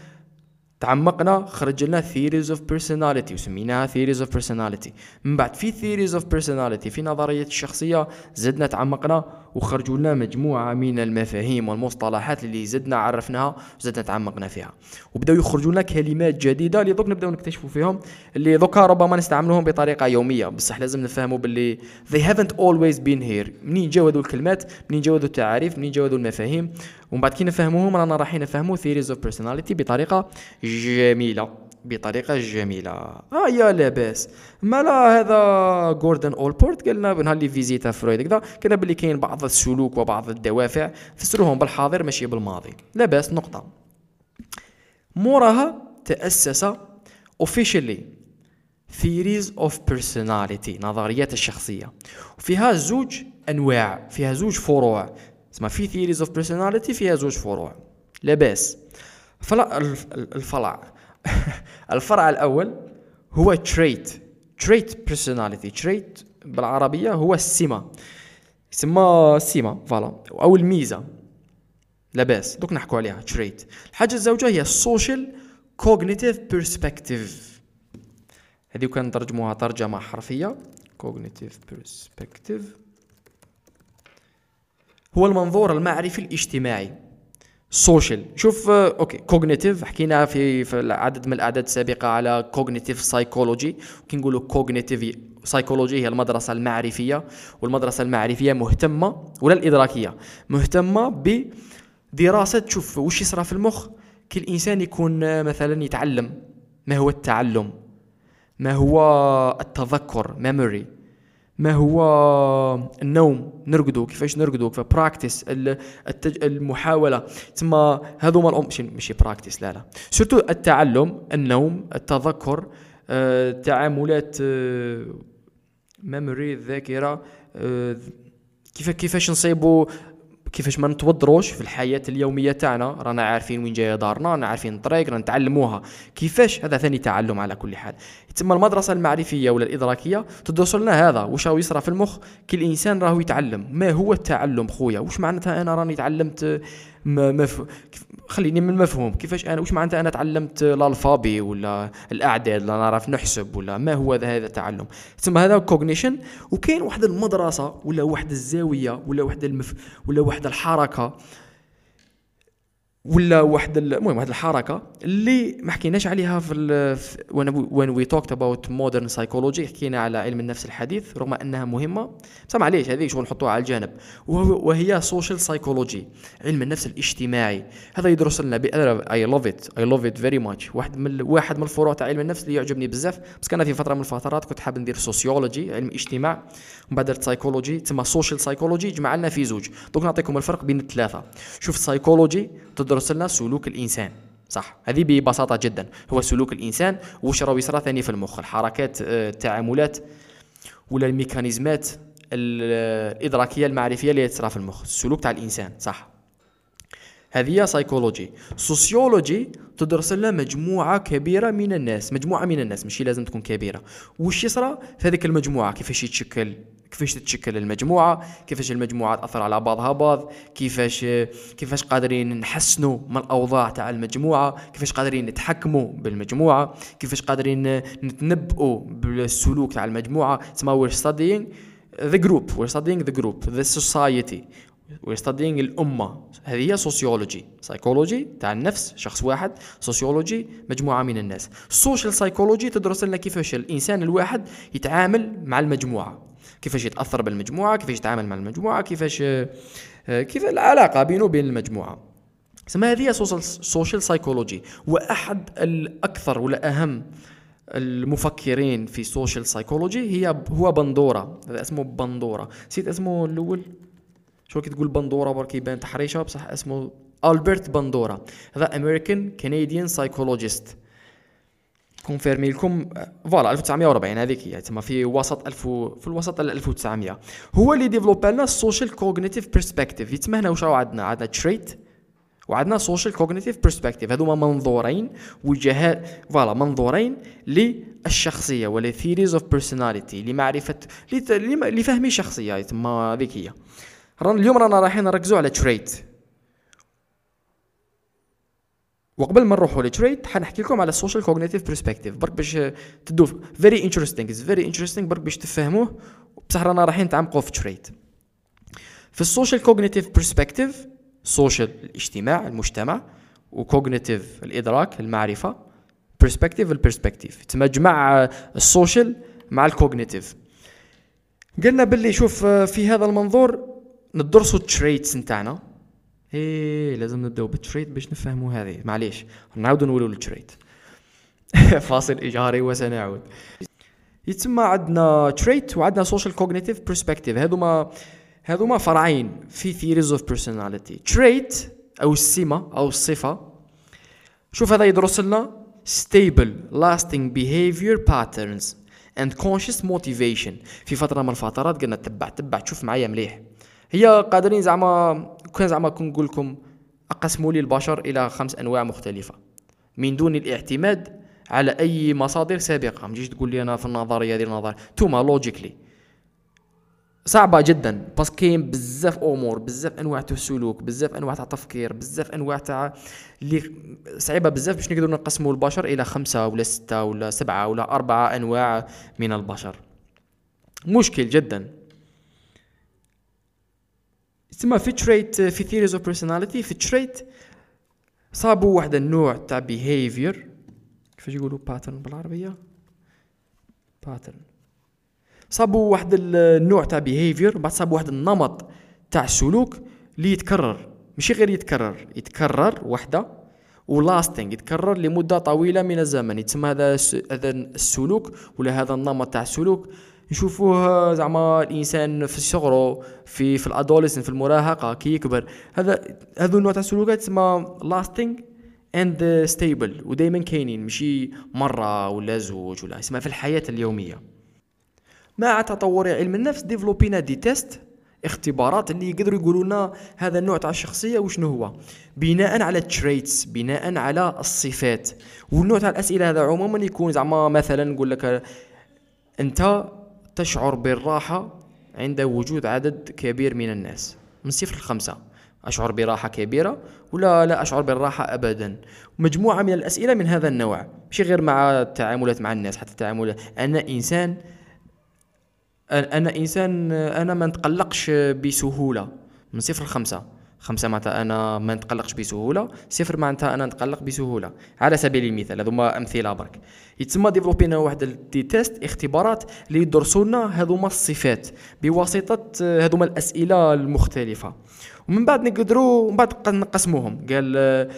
تعمقنا خرج لنا theories of personality وسميناها theories of personality. من بعد في theories of personality في نظرية الشخصية زدنا تعمقنا وخرجوا لنا مجموعة من المفاهيم والمصطلحات اللي زدنا عرفناها وزدنا تعمقنا فيها. وبداو يخرجوا لنا كلمات جديدة. اللي دوك نبداو نكتشفوا فيهم اللي دوكا ربما نستعملوهم بطريقة يومية. بصح لازم نفهموا باللي they haven't always been here. منين جاو هذو الكلمات؟ منين جاو هذو التعاريف؟ منين جاو هذو المفاهيم؟ ومن بعد كي نفهموهم رانا رايحين نفهموا theories of personality بطريقة جميلة. بطريقة جميلة. آه يا لاباس. مالا هذا جوردن اولبورت قالنا بنهار اللي visita فرويد كذا. كان باللي كاين بعض السلوك وبعض الدوافع. فسروهم بالحاضر ماشي بالماضي. لاباس نقطة. موراها تأسس officially theories of personality نظريات الشخصية. وفيها زوج أنواع فيها زوج فروع. اسمها في theories of personality فيها زوج فروع. لاباس. فلا الفرع. الفرع الأول هو trait. trait personality. trait بالعربية هو السمة. يسمى السمة voilà. أو الميزة. لاباس. دوك نحكوا عليها. trait. الحاجة الزوجة هي social cognitive perspective. هذه كان نترجموها ترجمة حرفية. cognitive perspective. هو المنظور المعرفي الاجتماعي. social شوف آه، okay cognitive حكينا في في العدد من الأعداد السابقة على cognitive psychology كي نقولوا cognitive psychology هي المدرسة المعرفية والمدرسة المعرفية مهتمة ولا الإدراكية؟ مهتمة بدراسة شوف وش يصرى في المخ؟ كي الانسان يكون آه، مثلا يتعلم. ما هو التعلم؟ ما هو التذكر؟ memory ما هو النوم نرقدوا كيفاش نرقدوا كيف practice التج... المحاولة. ثم هذوما الام ماشي ماشي practice لا لا. surtout التعلم النوم التذكر آه، تعاملات آه، memory الذاكرة آه، كيف كيفاش نصيبوا كيفاش ما نتوضروش في الحياة اليومية تاعنا. رانا عارفين وين جاية دارنا رانا عارفين الطريق رانا نتعلموها. كيفاش؟ هذا ثاني تعلم على كل حال. تسمى المدرسة المعرفية ولا الإدراكية تدرس لنا هذا. واش راهو يصرى في المخ؟ كي الانسان راهو يتعلم. ما هو التعلم خويا؟ واش معناتها أنا راني تعلمت مف... خليني من المفهوم كيفاش أنا واش معناتها أنا تعلمت الألفابي ولا الأعداد؟ ولا نعرف نحسب ولا ما هو هذا التعلم؟ ثم هذا cognition وكاين واحد المدرسة ولا واحد الزاوية ولا واحد المف ولا واحد الحركة ولا واحد المهم واحد الحركة اللي ما حكيناش عليها في when we talked about modern psychology حكينا على علم النفس الحديث رغم أنها مهمة. بس معليش هذه شغل نحطوها على الجانب. وهي social psychology علم النفس الاجتماعي. هذا يدرس لنا I love it I love it very much واحد من واحد من الفروع تاع علم النفس اللي يعجبني بزاف. بس كان في فترة من الفترات كنت حاب ندير sociology علم اجتماع. ومن بعد درت سايكولوجي تسمى social psychology جمع لنا في زوج. دوك نعطيكم الفرق بين الثلاثة. شوف سايكولوجي تدرس لنا سلوك الإنسان. صح. هذه ببساطة جدا. هو سلوك الإنسان واش راه يصرى ثاني في المخ. الحركات آه، التعاملات ولا الميكانيزمات الإدراكية المعرفية اللي تصرى في المخ. السلوك تاع الإنسان. صح. هذه psychology sociology تدرس لنا مجموعة كبيرة من الناس. مجموعة من الناس. ماشي لازم تكون كبيرة. وش يصرى في هذيك المجموعة؟ كيفاش يتشكل؟ كيفاش تتشكل المجموعة كيفاش المجموعة تأثر على بعضها بعض كيفاش كيفاش قادرين نحسنوا من الأوضاع تاع المجموعة كيفاش قادرين نتحكموا بالمجموعة كيفاش قادرين نتنبؤوا بالسلوك تاع المجموعة. تسمى we're studying the group we're studying the group the society we're studying الأمة. هذه هي sociology psychology تاع النفس شخص واحد sociology مجموعة من الناس. ال social psychology تدرس لنا كيفاش الإنسان الواحد يتعامل مع المجموعة. كيفاش يتأثر بالمجموعة كيفاش يتعامل مع المجموعة كيفاش كيف العلاقة بينه وبين المجموعة. سما هذه هي social psychology وأحد الأكثر ولا أهم المفكرين في social psychology هي هو بندورة هذا اسمه بندورة. نسيت اسمه الأول؟ شو كي تقول بندورة برك يبان تحريشة بصح اسمه ألبرت بندورة. هذا American Canadian psychologist confirmé لكم. voilà 1940 هذيك هي. تما في وسط 1000 في الوسط 1900 هو اللي develop لنا ال social cognitive perspective يتسمى هنا واش عندنا؟ عندنا trait وعندنا social cognitive perspective هذوما منظورين وجهات voilà منظورين للشخصية ولا theories of personality لمعرفة لفهم الشخصيه تما هذيك هي. اليوم رانا رايحين نركزوا على trait وقبل ما نروحوا ل trait حنحكي لكم على ال social cognitive perspective برك باش تدو very interesting is very interesting برك باش تفهموه. بصح رانا رايحين نتعمقوا في trait في ال social cognitive perspective social الاجتماع المجتمع و cognitive الإدراك المعرفة perspective ال perspective تما جمع ال social مع ال cognitive قلنا باللي شوف في هذا المنظور ندرسوا ال traits نتاعنا. إيه لازم نبداو بال trait باش نفهموا هذه. معليش نعاودوا نقولوا ال trait فاصل إشهاري وسنعود. يتسمى عندنا trait وعندنا social cognitive perspective هذوما هذوما فرعين في theories of personality trait أو السمة أو الصفة. شوف هذا يدرس لنا stable lasting behavior patterns and conscious motivation. في فترة من الفترات قلنا تبع تبع تشوف معايا مليح. هي قادرين زعما كان زعما كون نقول لكم أقسموا لي البشر إلى خمس أنواع مختلفة. من دون الاعتماد على أي مصادر سابقة. ما تجيش تقول لي أنا في النظرية ديال النظرية. توما لوجيكلي صعبة جدا بس كاين بزاف أمور بزاف أنواع تاع السلوك بزاف أنواع تاع التفكير بزاف أنواع تاع اللي صعيبة بزاف باش نقدروا نقسموا البشر إلى خمسة ولا ستة ولا سبعة ولا أربعة أنواع من البشر. مشكل جدا. تسمى في trait في theories of personality في trait صابوا واحد النوع تاع behavior كيفاش يقولوا pattern بالعربية؟ pattern صابوا واحد النوع تاع behavior بعد صابوا واحد النمط تاع السلوك اللي يتكرر. ماشي غير يتكرر يتكرر وحده و lasting يتكرر لمدة طويلة من الزمن. يتسمى هذا هذا السلوك ولا هذا النمط تاع السلوك. نشوفوه زعما الإنسان في صغره في في ال adolescence في المراهقة كي يكبر. هذا هذو النوع تاع السلوكات تسمى lasting and stable ودائما كاينين ماشي مرة ولا زوج ولا اسمها في الحياة اليومية. مع تطور علم النفس développ ينا des tests اختبارات اللي يقدروا يقولوا لنا هذا النوع تاع الشخصية وشنو هو. بناء على ال traits بناء على الصفات. والنوع تاع الأسئلة هذا عموما يكون زعما مثلا نقول لك أنت تشعر بالراحة عند وجود عدد كبير من الناس. من صفر لخمسة أشعر براحة كبيرة ولا لا أشعر بالراحة أبدا. مجموعة من الأسئلة من هذا النوع. مش غير مع التعاملات مع الناس حتى التعاملات أنا إنسان أنا إنسان أنا ما نتقلقش بسهولة. من صفر لخمسة خمسة معناتها أنا ما نتقلقش بسهولة صفر معناتها أنا نتقلق بسهولة. على سبيل المثال هذوما أمثلة برك. يتسمى développ ينا واحد des tests اختبارات اللي يدرسوا لنا هذوما الصفات بواسطة هذوما الأسئلة المختلفة. ومن بعد نقدروا من بعد نقسموهم. قال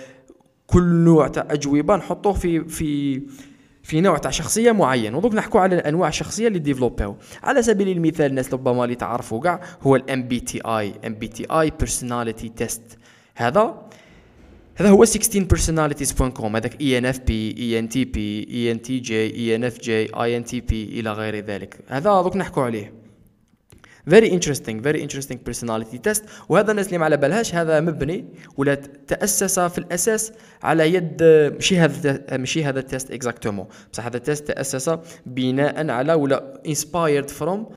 كل نوع تاع أجوبة نحطوه في في في نوع تاع شخصية معين. ودوك نحكوا على الانواع الشخصيه اللي développ او على سبيل المثال الناس ربما اللي تعرفوا كاع هو الام بي تي اي ام بي تي اي بيرسوناليتي تيست هذا هذا هو 16 personalities.com هذاك اي ان اف بي اي ان تي بي اي ان تي جي اي ان اف جي اي ان تي بي إلى غير ذلك. هذا دوك نحكوا عليه. Very interesting very interesting personality test. وهذا الناس اللي ما على بالهاش هذا مبني ولا تأسس في الأساس على يد ماشي هذا ماشي هذا ال test exactement بصح هذا ال test تأسس بناء على ولا inspired from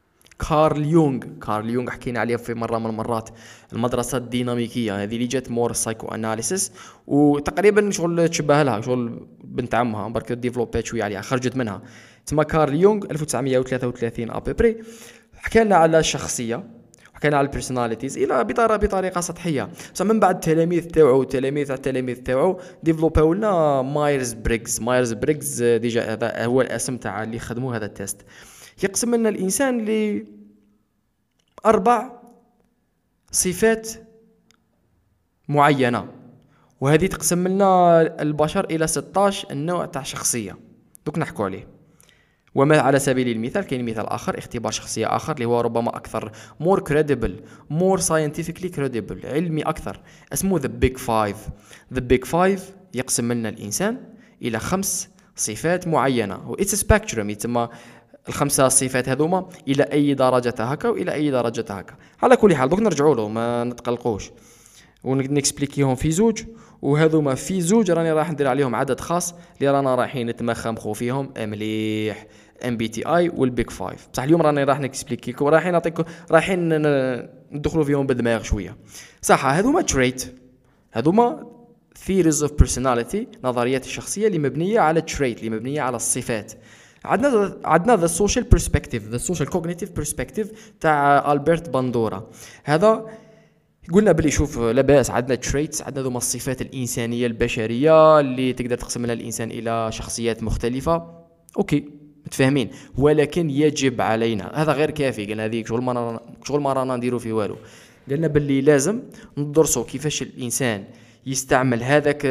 كارل يونغ كارل يونغ حكينا عليه في مرة من المرات. المدرسة الديناميكية هذه اللي جات more psychoanalysis وتقريبا شغل تشبه لها شغل بنت عمها برك développ ات شوية عليها خرجت منها. تما كارل يونغ 1933 après حكى لنا على الشخصيه حكينا على ال personalities إلى بطريقه بطريقة سطحية. بصح من بعد التلاميذ تاعو التلاميذ تاع التلاميذ تاعو développ او لنا Myers Briggs Myers Briggs déjà هذا هو الاسم تاع اللي خدموا هذا ال test يقسم لنا الإنسان ل أربع صفات معينة. وهذه تقسم لنا البشر إلى 16 النوع تاع شخصية. دوك نحكوا عليه. وما على سبيل المثال كاين مثال آخر اختبار شخصية آخر اللي هو ربما أكثر more credible more scientifically credible علمي أكثر اسمه the Big Five the Big Five يقسم لنا الإنسان إلى خمس صفات معينة it's spectrum يتسمى الخمسه صفات هذوما إلى أي درجة هكا والى أي درجة هكا. على كل حال دوك نرجعوا له ما نتقلقوش. ون expliqu يهم في زوج وهذوما في زوج راني راح ندير عليهم عدد خاص اللي رانا رايحين نتمخمخوا فيهم مليح. MBTI وال Big Five بصح اليوم راني راح ن expliqu يكم رايحين نعطيكم رايحين ندخلوا فيهم بالدماغ شوية. صح هذوما trait هذوما theories of personality نظريات الشخصيه اللي مبنية على trait اللي مبنية على الصفات. عندنا عندنا the social perspective the social cognitive perspective تاع ألبرت باندورا. هذا قلنا بلي شوف لاباس عندنا traits عندنا ذوما الصفات الإنسانية البشرية اللي تقدر تقسم لها الإنسان إلى شخصيات مختلفة. Okay. متفاهمين. ولكن يجب علينا. هذا غير كافي قلنا هذه شغل ما شغل ما رانا نديرو في والو. قلنا باللي لازم ندرسوا كيفاش الإنسان يستعمل هذاك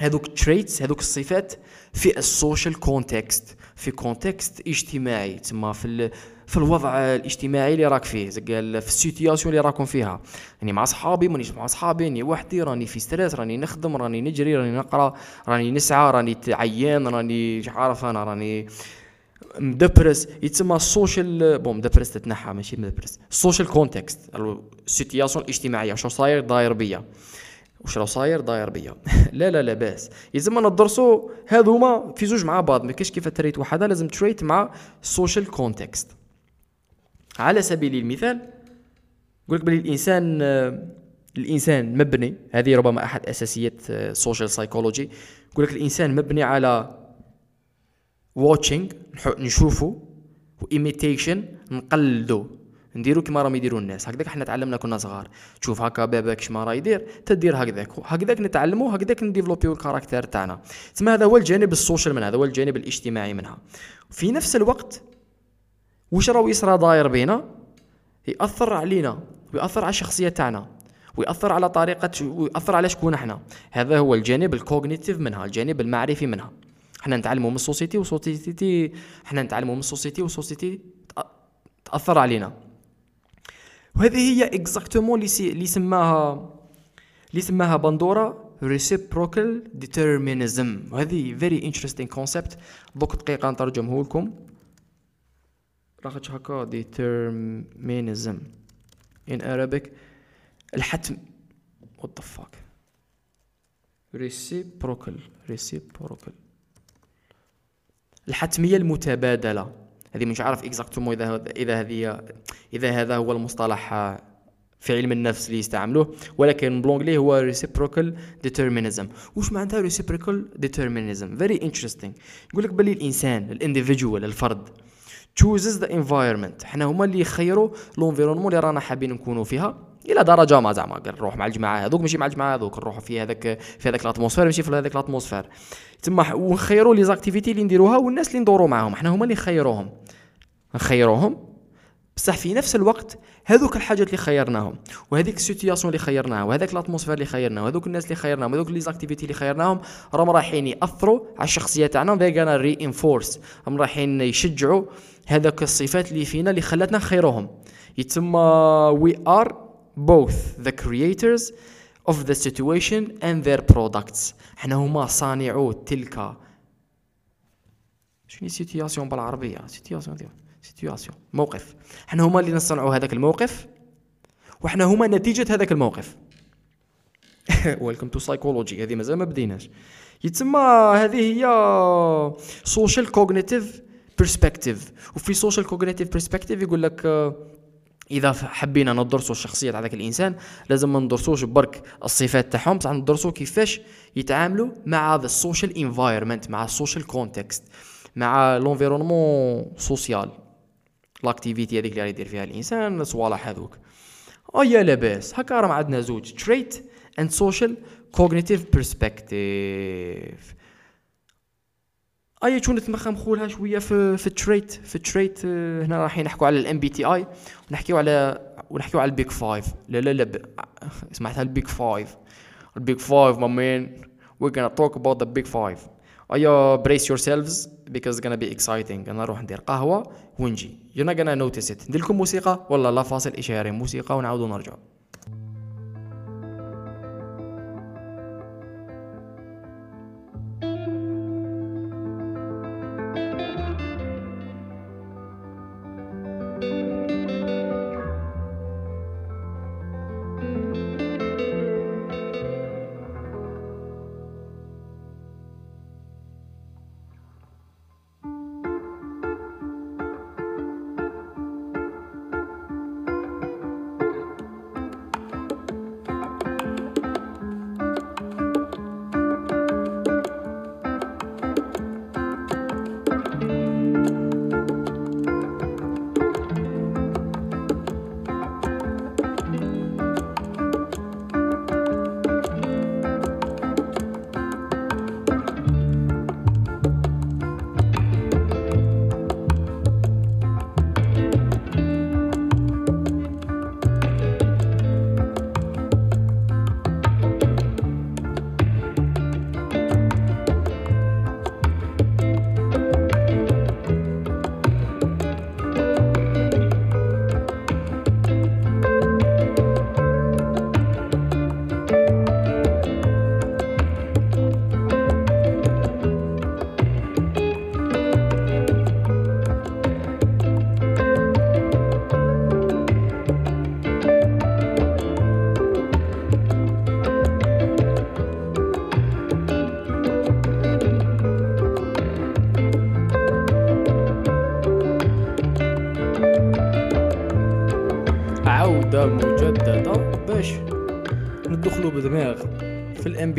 هذوك traits هذوك الصفات في ال social context في context اجتماعي. تما في في الوضع الاجتماعي اللي راك فيه في ال situation اللي راكم فيها. يعني مع صحابي مانيش مع صحابي راني وحدي راني في stress راني نخدم راني نجري راني نقرأ راني نسعى راني عيان راني مش عارف أنا راني مدبرس. يتسمى ال social bon مدبرس تتنحى ماشي مدبرس. ال social context ال situation الاجتماعية. شو صاير؟ داير بيا. واش راه صاير؟ داير بيا. لا لا لا باس. يلزم ندرسوا هذوما في زوج مع بعض. ما كاينش كيف trait وحده لازم trait مع ال social context على سبيل المثال يقول لك بلي الإنسان الإنسان مبني هذه ربما أحد أساسيات ال social psychology يقول لك الإنسان مبني على watching نشوفوا و imitation نقلدوا نديرو كما راهم يديروا الناس. هكذاك حنا تعلمنا كنا صغار. تشوف هكا باباك شما راه يدير تدير هكذاك. هكذاك نتعلموا هكذاك ن développ يو ال caractère تاعنا. تسمى هذا هو الجانب ال social من هذا هو الجانب الاجتماعي منها. في نفس الوقت واش راهو يصرى داير بينا؟ يأثر علينا ويأثر على الشخصيه تاعنا ويأثر على طريقة ويأثر على شكون إحنا. هذا هو الجانب ال cognitive منها الجانب المعرفي منها. إحنا نتعلموا من ال société و société إحنا نتعلموا من ال société و société تأثر علينا. وهذه هي exactement اللي سماها اللي سماها باندورا reciprocal determinism. وهذه very interesting concept. دوك دقيقة نترجمه لكم لاخاطش هكا determinism in Arabic الحتم. What the fuck? Reciprocal. Reciprocal. الحتمية المتبادلة. هذه مش عارف exactement إذا إذا هذه إذا هذا هو المصطلح في علم النفس اللي يستعملوه. ولكن بل anglais هو reciprocal determinism. وش معناتها reciprocal determinism very interesting. يقول لك بلي الإنسان ال individual الفرد. Chooses the environment. حنا هما اللي يخيروا l'environnement اللي رانا حابين نكونوا فيها. إلى درجة ما زعما نروح مع الجماعة هذوك ماشي مع الجماعة هذوك نروحوا في هذاك في هذاك ال atmosphère ماشي في هذاك ال atmosphère تما ونخيروا les activités اللي نديروها والناس اللي ندوروا معاهم. حنا هما اللي نخيروهم. نخيروهم. بصح في نفس الوقت هذوك الحاجات اللي خيرناهم وهذيك ال situation اللي خيرناها وهذاك ال atmosphère اللي خيرناه وهذوك الناس اللي خيرناهم وهذوك les activités اللي خيرناهم راهم رايحين يأثروا على الشخصيه تاعنا they're gonna reinforce راهم رايحين يشجعوا هذاك الصفات اللي فينا اللي خلاتنا نخيروهم. يتسمى we are both the creators of the situation and their products. إحنا هما صانعو تلك. شنو situation بالعربية؟ situation situation موقف. إحنا هما اللي نصنعوا هذاك الموقف وإحنا هما نتيجة هذاك الموقف. welcome to psychology هذه مازال ما بديناش. يتسمى هذه هي social cognitive perspective وفي social cognitive perspective يقول لك آه، إذا حبينا ندرسوا الشخصية تاع ذاك الإنسان لازم ما ندرسوش برك الصفات تاعهم بصح ندرسوا كيفاش يتعاملوا مع هذا ال social environment مع ال social context مع l'environnement social l'activité هذيك اللي يدير فيها الانسان صوالح هذوك ايا لاباس هكا راه عندنا زوج trait and social cognitive perspective اي شو نتمخم خولها شوية في في ال trait في التريت هنا راح نحكوا على ال MBTI ونحكيو على ونحكيو على ال Big Five لا لا لا. سمعتها ال Big Five ال Big Five ما مين we're gonna talk about the big five. ايا brace yourselves? Because it's gonna be exciting. أنا نروح ندير قهوة ونجي. You're not gonna notice it. ندير لكم موسيقى؟ ولا لا فاصل. اشاري موسيقى ونعاودوا نرجع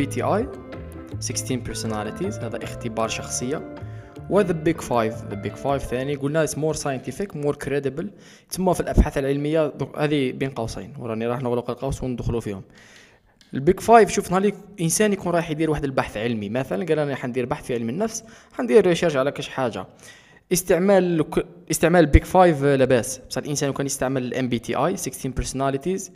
TI 16 personalities هذا اختبار شخصية. و the Big Five the Big Five ثاني قلنا it's more scientific more credible تسمى في الأبحاث العلمية هذه بين قوسين وراني راح نغلق القوس وندخلوا فيهم. ال Big Five شوف نهار إنسان يكون رايح يدير واحد البحث علمي مثلا قال أنا حندير بحث في علم النفس حندير recherche على كاش حاجة. استعمال استعمال ال Big Five لاباس بصح الانسان كان يستعمل ال MBTI 16 personalities.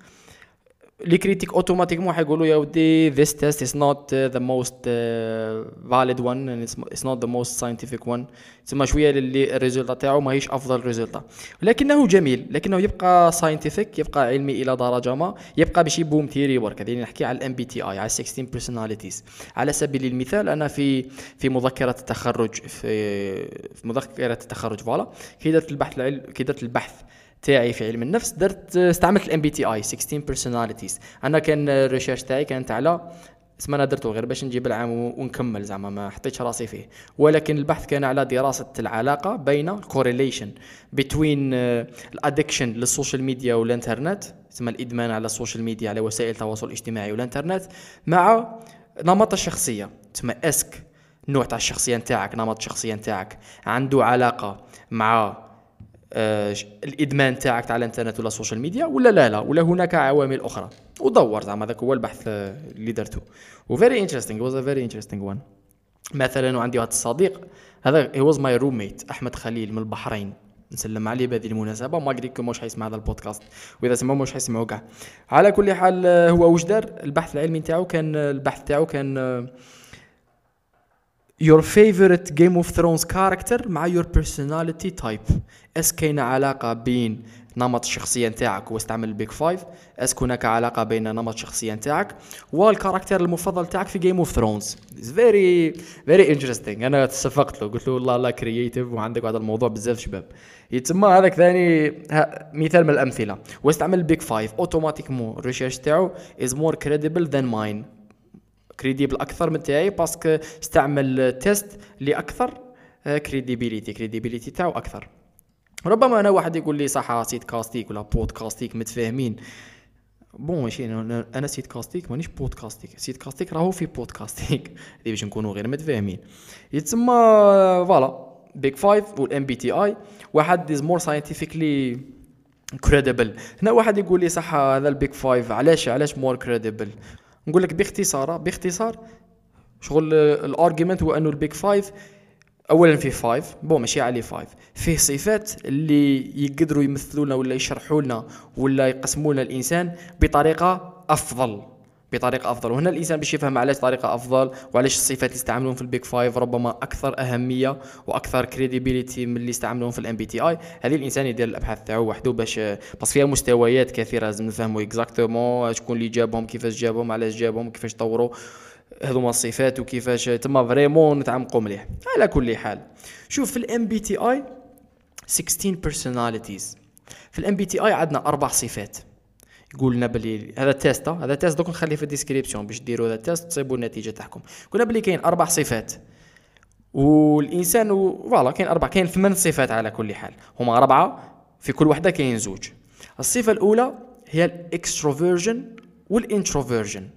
les critiques automatiquement حيقولوا يا ودي not uh, the most uh, valid one and it's, it's not the most scientific one. تسمى شوية اللي ال résultat تاعو ماهيش أفضل résultat. لكنه جميل لكنه يبقى scientific يبقى علمي إلى درجة ما يبقى بشي pomme de terre برك هذه نحكي على ال MBTI على 16 personalities. على سبيل المثال أنا في في مذكرة التخرج في في مذكرة التخرج voilà كي درت البحث العلم كي درت البحث تاعي في علم النفس درت استعملت ال MBTI 16 personalities. أنا كان ال research تاعي كانت على اسمه أنا درته غير باش نجيب العام ونكمل زعما ما حطيتش راسي فيه. ولكن البحث كان على دراسة العلاقة بين ال correlation بين ال addiction لل social media والانترنت تسمى الإدمان على ال social media على وسائل التواصل الاجتماعي والانترنت مع نمط الشخصية تسمى est-ce que النوع تاع الشخصية نتاعك نمط الشخصية نتاعك. عنده علاقة مع الإدمان تاعك تاع الإنترنت ولا ال social media ولا لا لا ولا هناك عوامل أخرى. ودور زعما هذاك هو البحث اللي درته و very interesting was a very interesting one مثلا وعندي واحد الصديق هذا he was my roommate أحمد خليل من البحرين. نسلم عليه بهذه المناسبة ما قريت مش حيسمع هذا البودكاست. وإذا سمعوا مش حيسمعوا كاع. على كل حال هو واش دار البحث العلمي نتاعو كان البحث تاعو كان your favorite Game of Thrones character مع your personality type. اس كاينة علاقة بين نمط الشخصية نتاعك واستعمل ال Big Five est-ce هناك علاقة بين نمط الشخصية نتاعك. وال character المفضل تاعك في Game of Thrones very very interesting أنا تصفقت له. قلت له والله لا créative وعندك هذا الموضوع بزاف شباب. يتسمى هذاك ثاني مثال من الأمثلة. واستعمل ال Big Five automatiquement ال research تاعو is more credible than mine credible أكثر من تاعي parce que استعمل test اللي أكثر crédibilité crédibilité تاعو أكثر. ربما أنا واحد يقول لي صح sit كاستيك ولا podcastيك متفاهمين. bon ماشي أنا sit كاستيك مانيش podcastيك sit كاستيك راهو في podcastيك هذه باش نكونوا غير متفاهمين. يتسمى voilà Big Five وال MBTI واحد is more scientifically credible هنا واحد يقول لي صح هذا ال Big Five علاش علاش more credible نقول لك باختصار باختصار شغل ال argument هو أنه ال Big Five اولا فيه five bon ماشي عليه five. فيه صفات اللي يقدروا يمثلوا لنا ولا يشرحوا لنا ولا يقسموا لنا الإنسان بطريقة أفضل. بطريقة أفضل. وهنا الإنسان باش يفهم علاش طريقة أفضل وعلاش الصفات اللي يستعملون في ال Big Five ربما أكثر أهمية وأكثر crédibilité من اللي يستعملون في ال MBTI هذه الإنسان يدير الأبحاث تاعو وحده باش بس فيها مستويات كثيرة لازم نفهموا exactement شكون اللي جابهم كيفاش جابهم علاش جابهم كيفاش طوروا. هذوما الصفات وكيفاش تما vraiment نتعمقوا مليح. على كل حال شوف في ال MBTI 16 personalities. في ال MBTI عندنا أربع صفات. يقول لنا بلي هذا test هذا test دوك نخليه في ال description باش ديروا هذا test تصيبوا النتيجة تاعكم. قلنا بلي كاين أربع صفات. والإنسان voilà كاين أربع كاين ثمان صفات على كل حال. هما اربعه في كل وحدة كاين زوج. الصفة الأولى هي ال extroversion وال introversion.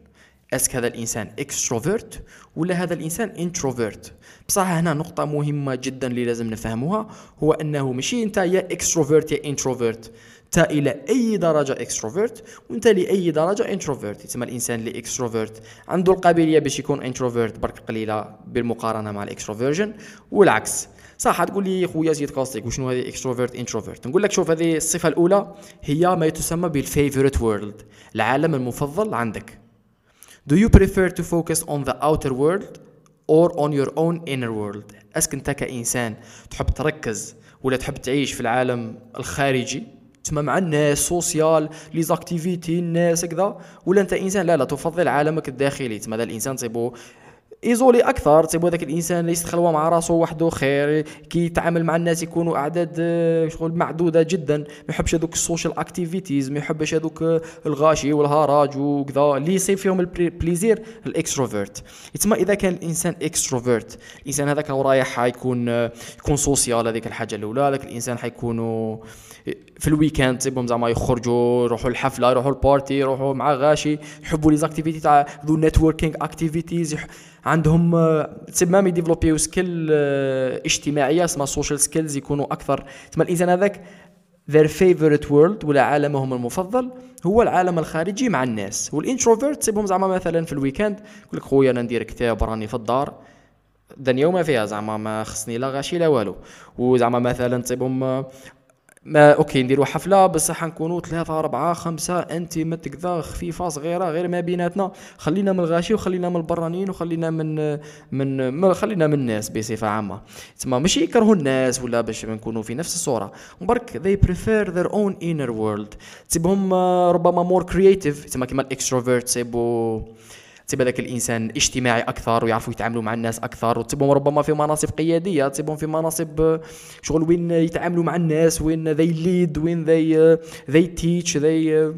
est-ce que هذا الإنسان extrovert ولا هذا الإنسان introvert؟ بصح هنا نقطة مهمة جدا اللي لازم نفهموها هو أنه ماشي أنت يا extrovert يا introvert. انت إلى أي درجة extrovert وأنت لأي درجة introvert يتسمى الإنسان اللي extrovert عنده القابلية باش يكون introvert برك قليلة بالمقارنة مع ال extroversion والعكس. صح تقول لي خويا زيد كاستيك وشنو هذه extrovert introvert نقول لك شوف هذه الصفة الأولى هي ما تسمى بال favorite world العالم المفضل عندك. Do you prefer to focus on the outer world or on your own inner world est-ce que أنت كإنسان تحب تركز ولا تحب تعيش في العالم الخارجي؟ تسمى مع الناس social les activités الناس هكذا ولا أنت إنسان لا لا تفضل عالمك الداخلي. تسمى هذا الإنسان تصيبو isolé أكثر. تصيبوا هذاك الإنسان اللي يستخلوا مع راسه وحده خير كي يتعامل مع الناس يكونوا أعداد آه، شغل معدودة جدا. ما يحبش هذوك ال social activities ما يحبش هذوك آه، الغاشي والهراج وكذا. اللي يصيب فيهم ال plaisir ال extrovert. يتسمى إذا كان الإنسان extrovert الإنسان هذاك رايح حيكون آه، يكون social هذيك الحاجة الأولى. هذاك الإنسان حيكونوا في ال week-end تسيبهم زعما يخرجوا يروحوا الحفلة يروحوا ال party يروحوا مع غاشي يحبوا les activités تاع the networking activities عندهم تسمى même يديفلوبيو skill اجتماعية اسمها social skills يكونوا أكثر. تسمى الإنسان هذاك their favorite world ولا عالمهم المفضل هو العالم الخارجي مع الناس. وال introvert تسيبهم زعما مثلا في ال week-end يقول لك خويا أنا ندير كتاب راني في الدار. دنيا وما فيها زعما ما خصني لا غاشي لا والو. وزعما مثلا تسيبهم ما okay نديروا حفلة بصح نكونوا ثلاثة أربعة خمسة انت كذا خفيفة صغيرة غير ما بيناتنا. خلينا من الغاشي وخلينا من البرانيين وخلينا من من, خلينا من الناس بصفة عامة. تسمى ماشي يكرهوا الناس ولا باش نكونوا في نفس الصورة. برك they prefer their own inner world. تسيبهم ربما more creative. تسمى كيما ال extrovert تسيبوا تصيب هذاك الإنسان اجتماعي أكثر ويعرفوا يتعاملوا مع الناس أكثر وتصيبهم ربما في مناصب قيادية تصيبهم في مناصب شغل وين يتعاملوا مع الناس وين they lead وين they they teach they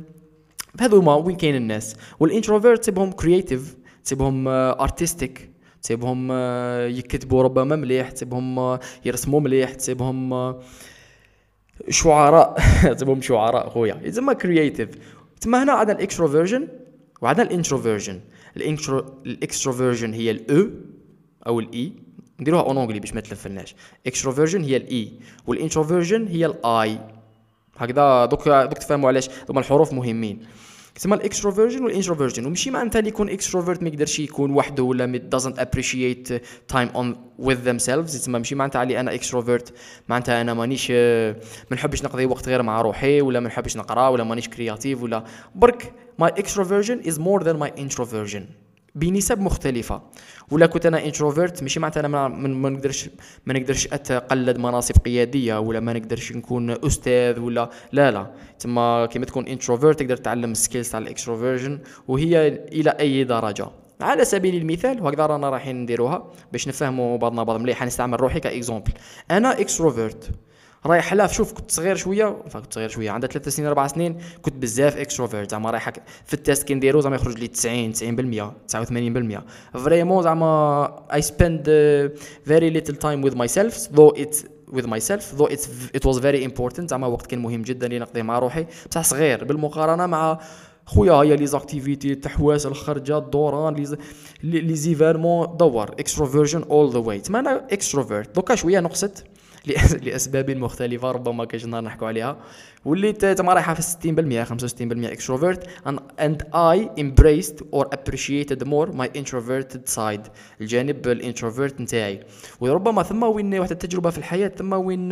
هذو ما وين كاين الناس. وال introvert تصيبهم creative تصيبهم artistic تسيبهم يكتبوا ربما مليح تسيبهم يرسموا مليح تسيبهم شعراء تسيبهم شعراء خويا. يتسمى creative تما هنا عندنا ال extroversion. وعندنا ال introversion. ال extroversion هي ال E أو ال E نديروها en anglais باش ما تلفلناش extroversion هي ال E وال introversion هي ال I هكذا دوك دوك تفهموا علاش. هما الحروف مهمين. تسمى ال extroversion وال introversion ومشي معناتها اللي يكون extrovert ما يقدرش يكون وحده ولا ما doesn't appreciate time alone with themselves. تسمى ماشي معناتها علي أنا extrovert. معناتها أنا مانيش ما نحبش نقضي وقت غير مع روحي ولا ما نحبش نقرا ولا مانيش créatif ولا برك my extroversion is more than my introversion. بنسب مختلفة. ولا كنت أنا introvert ماشي معناتها أنا ما نقدرش ما نقدرش أتقلد مناصب قيادية ولا ما نقدرش نكون أستاذ ولا لا لا. تما كيما تكون introvert تقدر تعلم skills تاع ال extroversion وهي إلى أي درجة. على سبيل المثال وهكذا رانا رايحين نديروها باش نفهموا بعضنا بعض مليح نستعمل روحي ك exemple أنا extrovert رايح لها شوف كنت صغير شوية كنت صغير شوية عندها ثلاث سنين أربع سنين كنت بزاف extrovert زعما رايح في ال test كي نديرو زعما يخرج لي 90 90% 89% vraiment زعما I spend very little time with myself though it with myself though it's it was very important. زعما وقت كان مهم جدا لي نقضيه مع روحي. بصح صغير بالمقارنة مع خويا هيا les activités التحواس الخرجة الدوران les les événements dehors extroversion all the way تما أنا extrovert دوكا شوية نقصت. لأسباب مختلفة ربما كاش نهار نحكوا عليها وليت تما رايحة في 60% 65% extrovert and I embraced or appreciated more my introverted side الجانب ال introvert نتاعي. وربما ثم وين واحد التجربة في الحياة ثم وين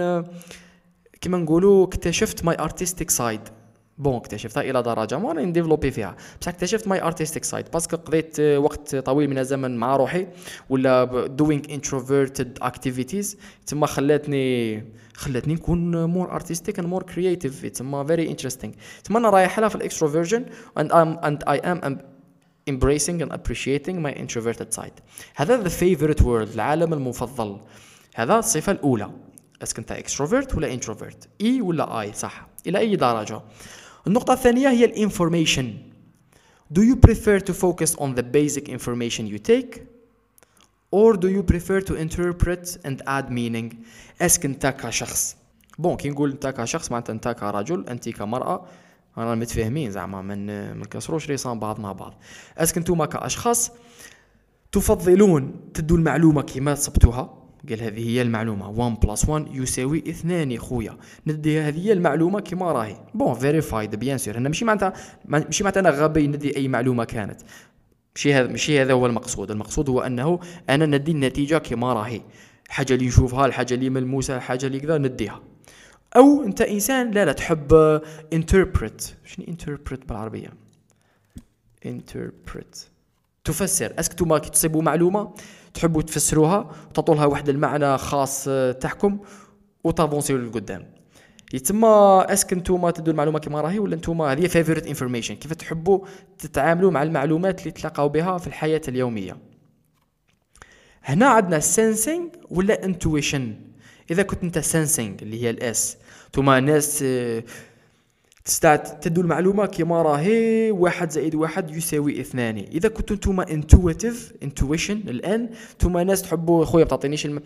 كما نقولوا اكتشفت my artistic side. bon اكتشفتها إلى درجة. ما نديفلوبي فيها. بصح اكتشفت my artistic side parce que قضيت وقت طويل من الزمن مع روحي ولا doing introverted activities تما خلاتني خلاتني نكون more artistic and more creative تما very interesting تما أنا رايح لها في ال extroversion and am and I am embracing and appreciating my introverted side. هذا the favorite world العالم المفضل. هذا الصفة الأولى. est-ce que انت extrovert ولا introvert E ولا I صح. إلى أي درجة؟ النقطة الثانية هي ال information Do you prefer to focus on the basic information you take or do you prefer to interpret and add meaning? est-ce que انت كشخص. bon كي نقول انت كشخص معناتها انت كرجل انت كمرأة رانا متفاهمين زعما من ما نكسروش ريسان بعض مع بعض. est-ce que انتوما كأشخاص تفضلون تدوا المعلومة كما صبتوها. قال هذه هي المعلومة. 1 plus 1 يساوي اثنان خويا. ندي هذه هي المعلومة كما راهي. bon verified bien sûr أنا ماشي معناتها ماشي معناتها أنا غبي ندي أي معلومة كانت. ماشي هذا ماشي هذا هو المقصود. المقصود هو أنه أنا ندي النتيجة كما راهي. حاجة اللي نشوفها الحاجة اللي ملموسة الحاجة اللي كذا نديها. أو أنت إنسان لا لا تحب interpret شنو interpret بالعربية؟ interpret تفسر. est-ce que توما كي تصيبوا معلومة؟ تحبوا تفسروها وتعطوا لها واحد المعنى خاص آه، تاعكم وتافونسيو للقدام. يتما est-ce que نتوما تدوا المعلومة كما راهي ولا نتوما هذه favorite information كيف تحبوا تتعاملوا مع المعلومات اللي تلقاو بها في الحياة اليومية؟ هنا عندنا sensing ولا intuition إذا كنت أنت sensing اللي هي ال S توما ناس آه، تدو المعلومة كما راهي واحد زائد واحد يساوي اثنان. إذا كنتو نتوما intuitive intuition الآن نتوما ناس تحبوا خويا بتعطينيش الم...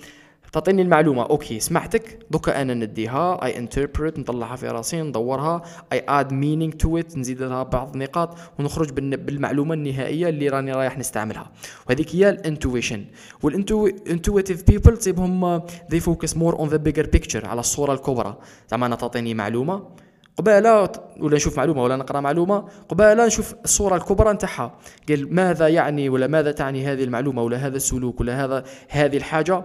تعطيني المعلومة. OK سمعتك دوكا أنا نديها. I interpret نطلعها في راسي ندورها. I add meaning to it نزيد لها بعض النقاط ونخرج بالمعلومة النهائية اللي راني رايح نستعملها. وهذيك هي ال intuition. وال intuitive people تصيبهم they focus more on the bigger picture على الصورة الكبرى. زعما أنا تعطيني معلومة. قبالة ولا نشوف معلومة ولا نقرأ معلومة قبالة نشوف الصورة الكبرى نتاعها. قال ماذا يعني ولا ماذا تعني هذه المعلومة ولا هذا السلوك ولا هذا هذه الحاجة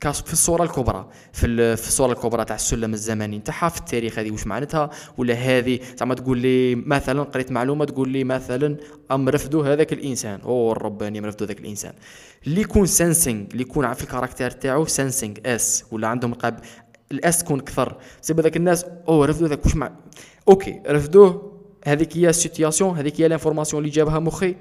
في الصورة الكبرى. في في الصورة الكبرى تاع السلم الزمني نتاعها في التاريخ هذه واش معناتها؟ ولا هذه زعما تقول لي مثلا قريت معلومة تقول لي مثلا أم رفدوا هذاك الإنسان. أو الرباني رفدوا هذاك الإنسان. اللي يكون سنسينغ اللي يكون في الكاركتير تاعو سنسينغ اس ولا عندهم ال S تكون كثر. سيب هذاك الناس أو رفدوا ذاك واش مع؟ OK رفدوه هذيك هي ال situation هذيك هي l'information اللي جابها مخي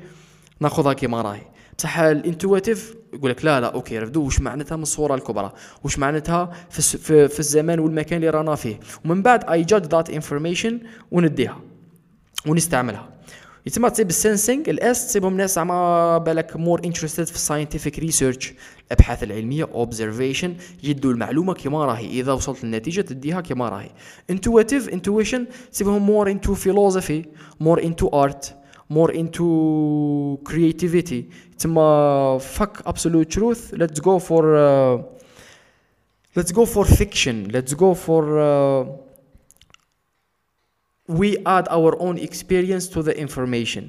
ناخذها كيما راهي. بصح ال intuitive يقول لك لا لا OK رفدوا واش معناتها من الصورة الكبرى؟ واش معناتها في, في, في الزمان والمكان اللي رانا فيه؟ ومن بعد I judge that information ونديها ونستعملها. يتم تصيب ال sensing ال S تصيبهم ناس زعما بالك more interested في ال scientific research الأبحاث العلمية observation يدوا المعلومة كما راهي. إذا وصلت للنتيجة تديها كما راهي. intuitive intuition تصيبهم more into philosophy more into art more into creativity. تما truth let's go for uh, let's go for fiction let's go for uh, we add our own experience to the information.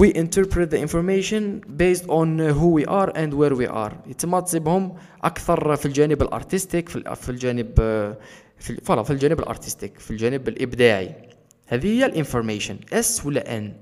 We interpret the information based on who we are and where we are. يتم تصيبهم أكثر في الجانب ال artistique في الجانب في في الجانب الأرتستيك في الجانب الإبداعي. هذه هي ال information S ولا N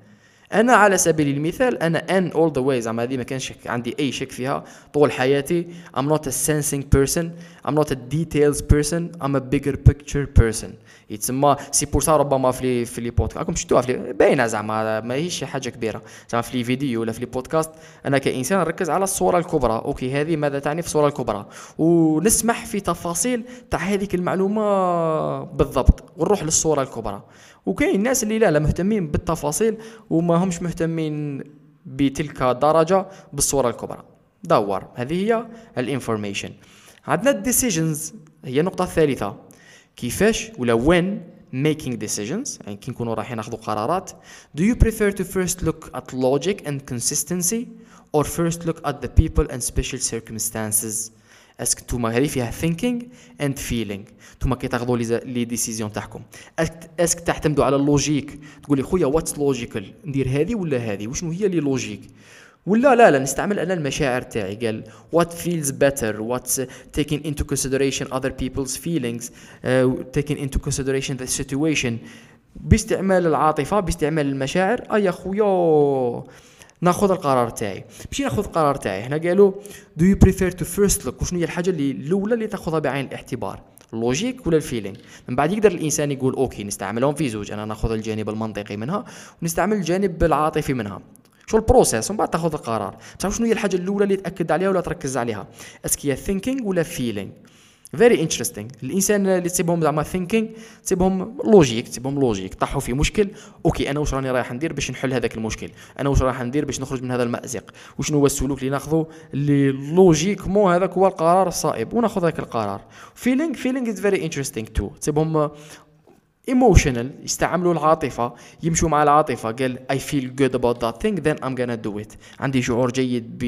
أنا على سبيل المثال أنا N all the way زعما هذه ما كانش عندي أي شك فيها طول حياتي. I'm not a sensing person. I'm not a details person. I'm a bigger picture person. يتسمى c'est pour ça ربما في في les podcasts راكم شفتوها في باينة زعما ماهيش حاجة كبيرة. زعما في les vidéos ولا في les podcasts أنا كإنسان نركز على الصورة الكبرى. OK هذه ماذا تعني في الصورة الكبرى؟ ونسمح في تفاصيل تاع هذيك المعلومة بالضبط ونروح للصورة الكبرى. وكاين الناس اللي لا لا مهتمين بالتفاصيل وما همش مهتمين بتلك الدرجة بالصورة الكبرى. دور هذه هي ال information عندنا ال decisions هي النقطة الثالثة. كيفاش ولا when making decisions يعني كي نكونوا رايحين ناخذوا قرارات. Do you prefer to first look at logic and consistency or first look at the people and special circumstances? est-ce que نتوما هذه فيها thinking and feeling? نتوما كي تاخذوا les décisions تاعكم est-ce que تعتمدوا على ال logique تقول لي خويا what's logical ندير هذه ولا هذه وشنو هي les logiques ولا لا لا نستعمل أنا المشاعر تاعي قال feels better? What's taking into consideration other people's feelings? Uh, taking into consideration the situation. باستعمال العاطفه باستعمال المشاعر اي خويا ناخذ القرار تاعي. ماشي ناخذ القرار تاعي. هنا قالوا do you prefer to first look? وشنو هي الحاجة اللي الأولى اللي تاخذها بعين الاعتبار؟ ال logique ولا ال feeling من بعد يقدر الإنسان يقول OK نستعملهم في زوج. أنا ناخذ الجانب المنطقي منها ونستعمل الجانب العاطفي منها. شو ال process ومن بعد تاخذ القرار. تعرف شنو هي الحاجة الأولى اللي تأكد عليها ولا تركز عليها؟ est-ce que thinking ولا feeling very interesting الإنسان اللي تسيبهم زعما thinking تسيبهم logique تسيبهم logique طاحوا في مشكل. OK أنا واش راني رايح ندير باش نحل هذاك المشكل؟ أنا واش رايح ندير باش نخرج من هذا المأزق؟ وشنو هو السلوك اللي ناخذه؟ اللي logiquement هذاك هو القرار الصائب وناخذ هذاك القرار. feeling feeling is very interesting too تسيبهم emotional يستعملوا العاطفة يمشوا مع العاطفة. قال I feel good about that thing then I'm gonna do it. عندي شعور جيد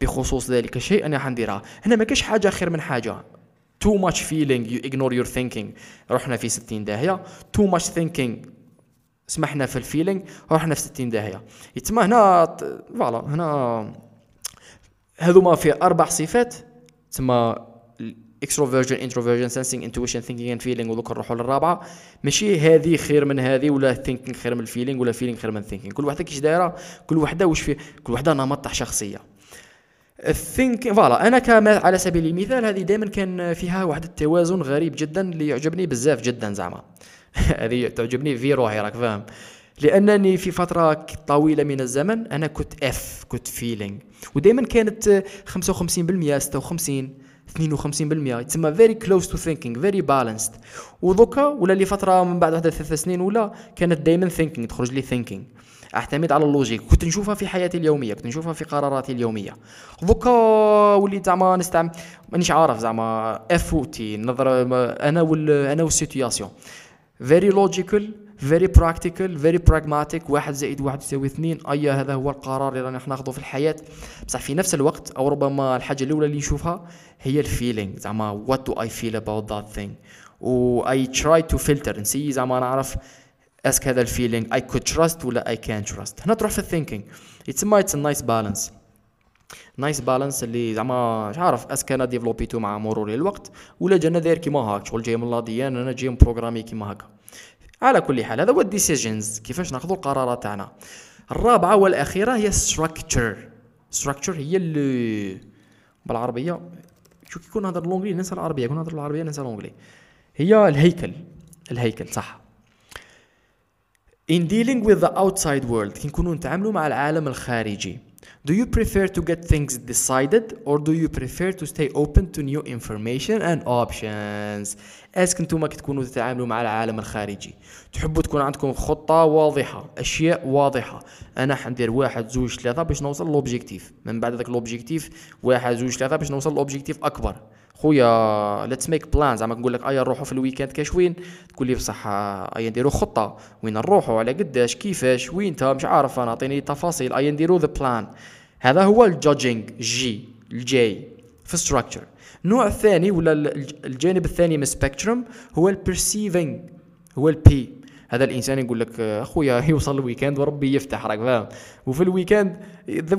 بخصوص ذلك الشيء أنا حنديرها هنا ما كاش حاجة خير من حاجة. Too much feeling you ignore your thinking. رحنا في 60 داهية. Too much thinking. سمحنا في ال feeling رحنا في 60 داهية. يتسمى هنا voilà هنا هذوما في أربع صفات. تسمى extroversion introversion sensing intuition thinking and feeling ودوك نروحوا للرابعة. ماشي هذه خير من هذه ولا thinking خير من ال feeling ولا feeling خير من thinking كل وحدة كيش دايرة؟ كل وحدة واش في؟ كل وحدة نمط شخصية. ال think voilà أنا كما على سبيل المثال هذه دائما كان فيها واحد التوازن غريب جدا اللي يعجبني بزاف جدا زعما. هذه تعجبني في روحي راك فاهم. لأنني في فترة طويلة من الزمن أنا كنت F كنت feeling ودائما كانت 55% 56 52% تسمى very close to thinking very balanced ودوكا ولا لي فتره من بعد واحد ثلاث سنين ولا كانت دائما thinking تخرج لي thinking أعتمد على ال logic. كنت نشوفها في حياتي اليومية كنت نشوفها في قراراتي اليومية. دوكا وليت زعما نستعمل مانيش عارف زعما F أو T نظر أنا وال أنا وال situation very logical very practical very pragmatic واحد زائد واحد يساوي اثنين. أي هذا هو القرار اللي رانا ناخذه في الحياة. بصح في نفس الوقت أو ربما الحاجة الأولى اللي نشوفها هي ال feeling زعما what do I feel about that thing و I try to filter نسي زعما نعرف اسك هذا الفيلينغ اي كود تراست ولا اي كان تراست هنا تروح في ال thinking يتسمى it's nice balance nice balance اللي زعما مش عارف est-ce que أنا développ يتو مع مرور الوقت ولا جانا داير كيما هاك. شغل جاي من l'ADN أنا جاي programmé كيما هكا على كل حال هذا هو ال decisions كيفاش نأخذوا القرارات تاعنا؟ الرابعة والأخيرة هي structure structure هي اللي بالعربية شو كيكون هذا l'anglais ننسى العربية كون هذا العربية ننسى l'anglais هي الهيكل. الهيكل صح. In dealing with the outside world كي نكونوا نتعاملوا مع العالم الخارجي. Do you prefer to get things decided or do you prefer to stay open to new information and options? est-ce que نتوما كي تكونوا تتعاملوا مع العالم الخارجي. تحبوا تكون عندكم خطة واضحة أشياء واضحة. أنا حندير واحد زوج ثلاثة باش نوصل l'objectif من بعد ذاك l'objectif واحد زوج ثلاثة باش نوصل l'objectif أكبر. خويا let's make plan زعما نقول لك آيا نروحوا في ال week-end كشوين تقول لي بصح آيا نديروا خطة. وين نروحوا؟ على قداش؟ كيفاش؟ وين انت مش عارف أنا. أعطيني تفاصيل. آيا نديروا the plan هذا هو ال judging J ال J في structure النوع الثاني ولا الجانب الثاني من ال spectrum هو ال perceiving هو ال P هذا الإنسان يقول لك أخويا يوصل ال week-end وربي يفتح راك فاهم؟ وفي ال week-end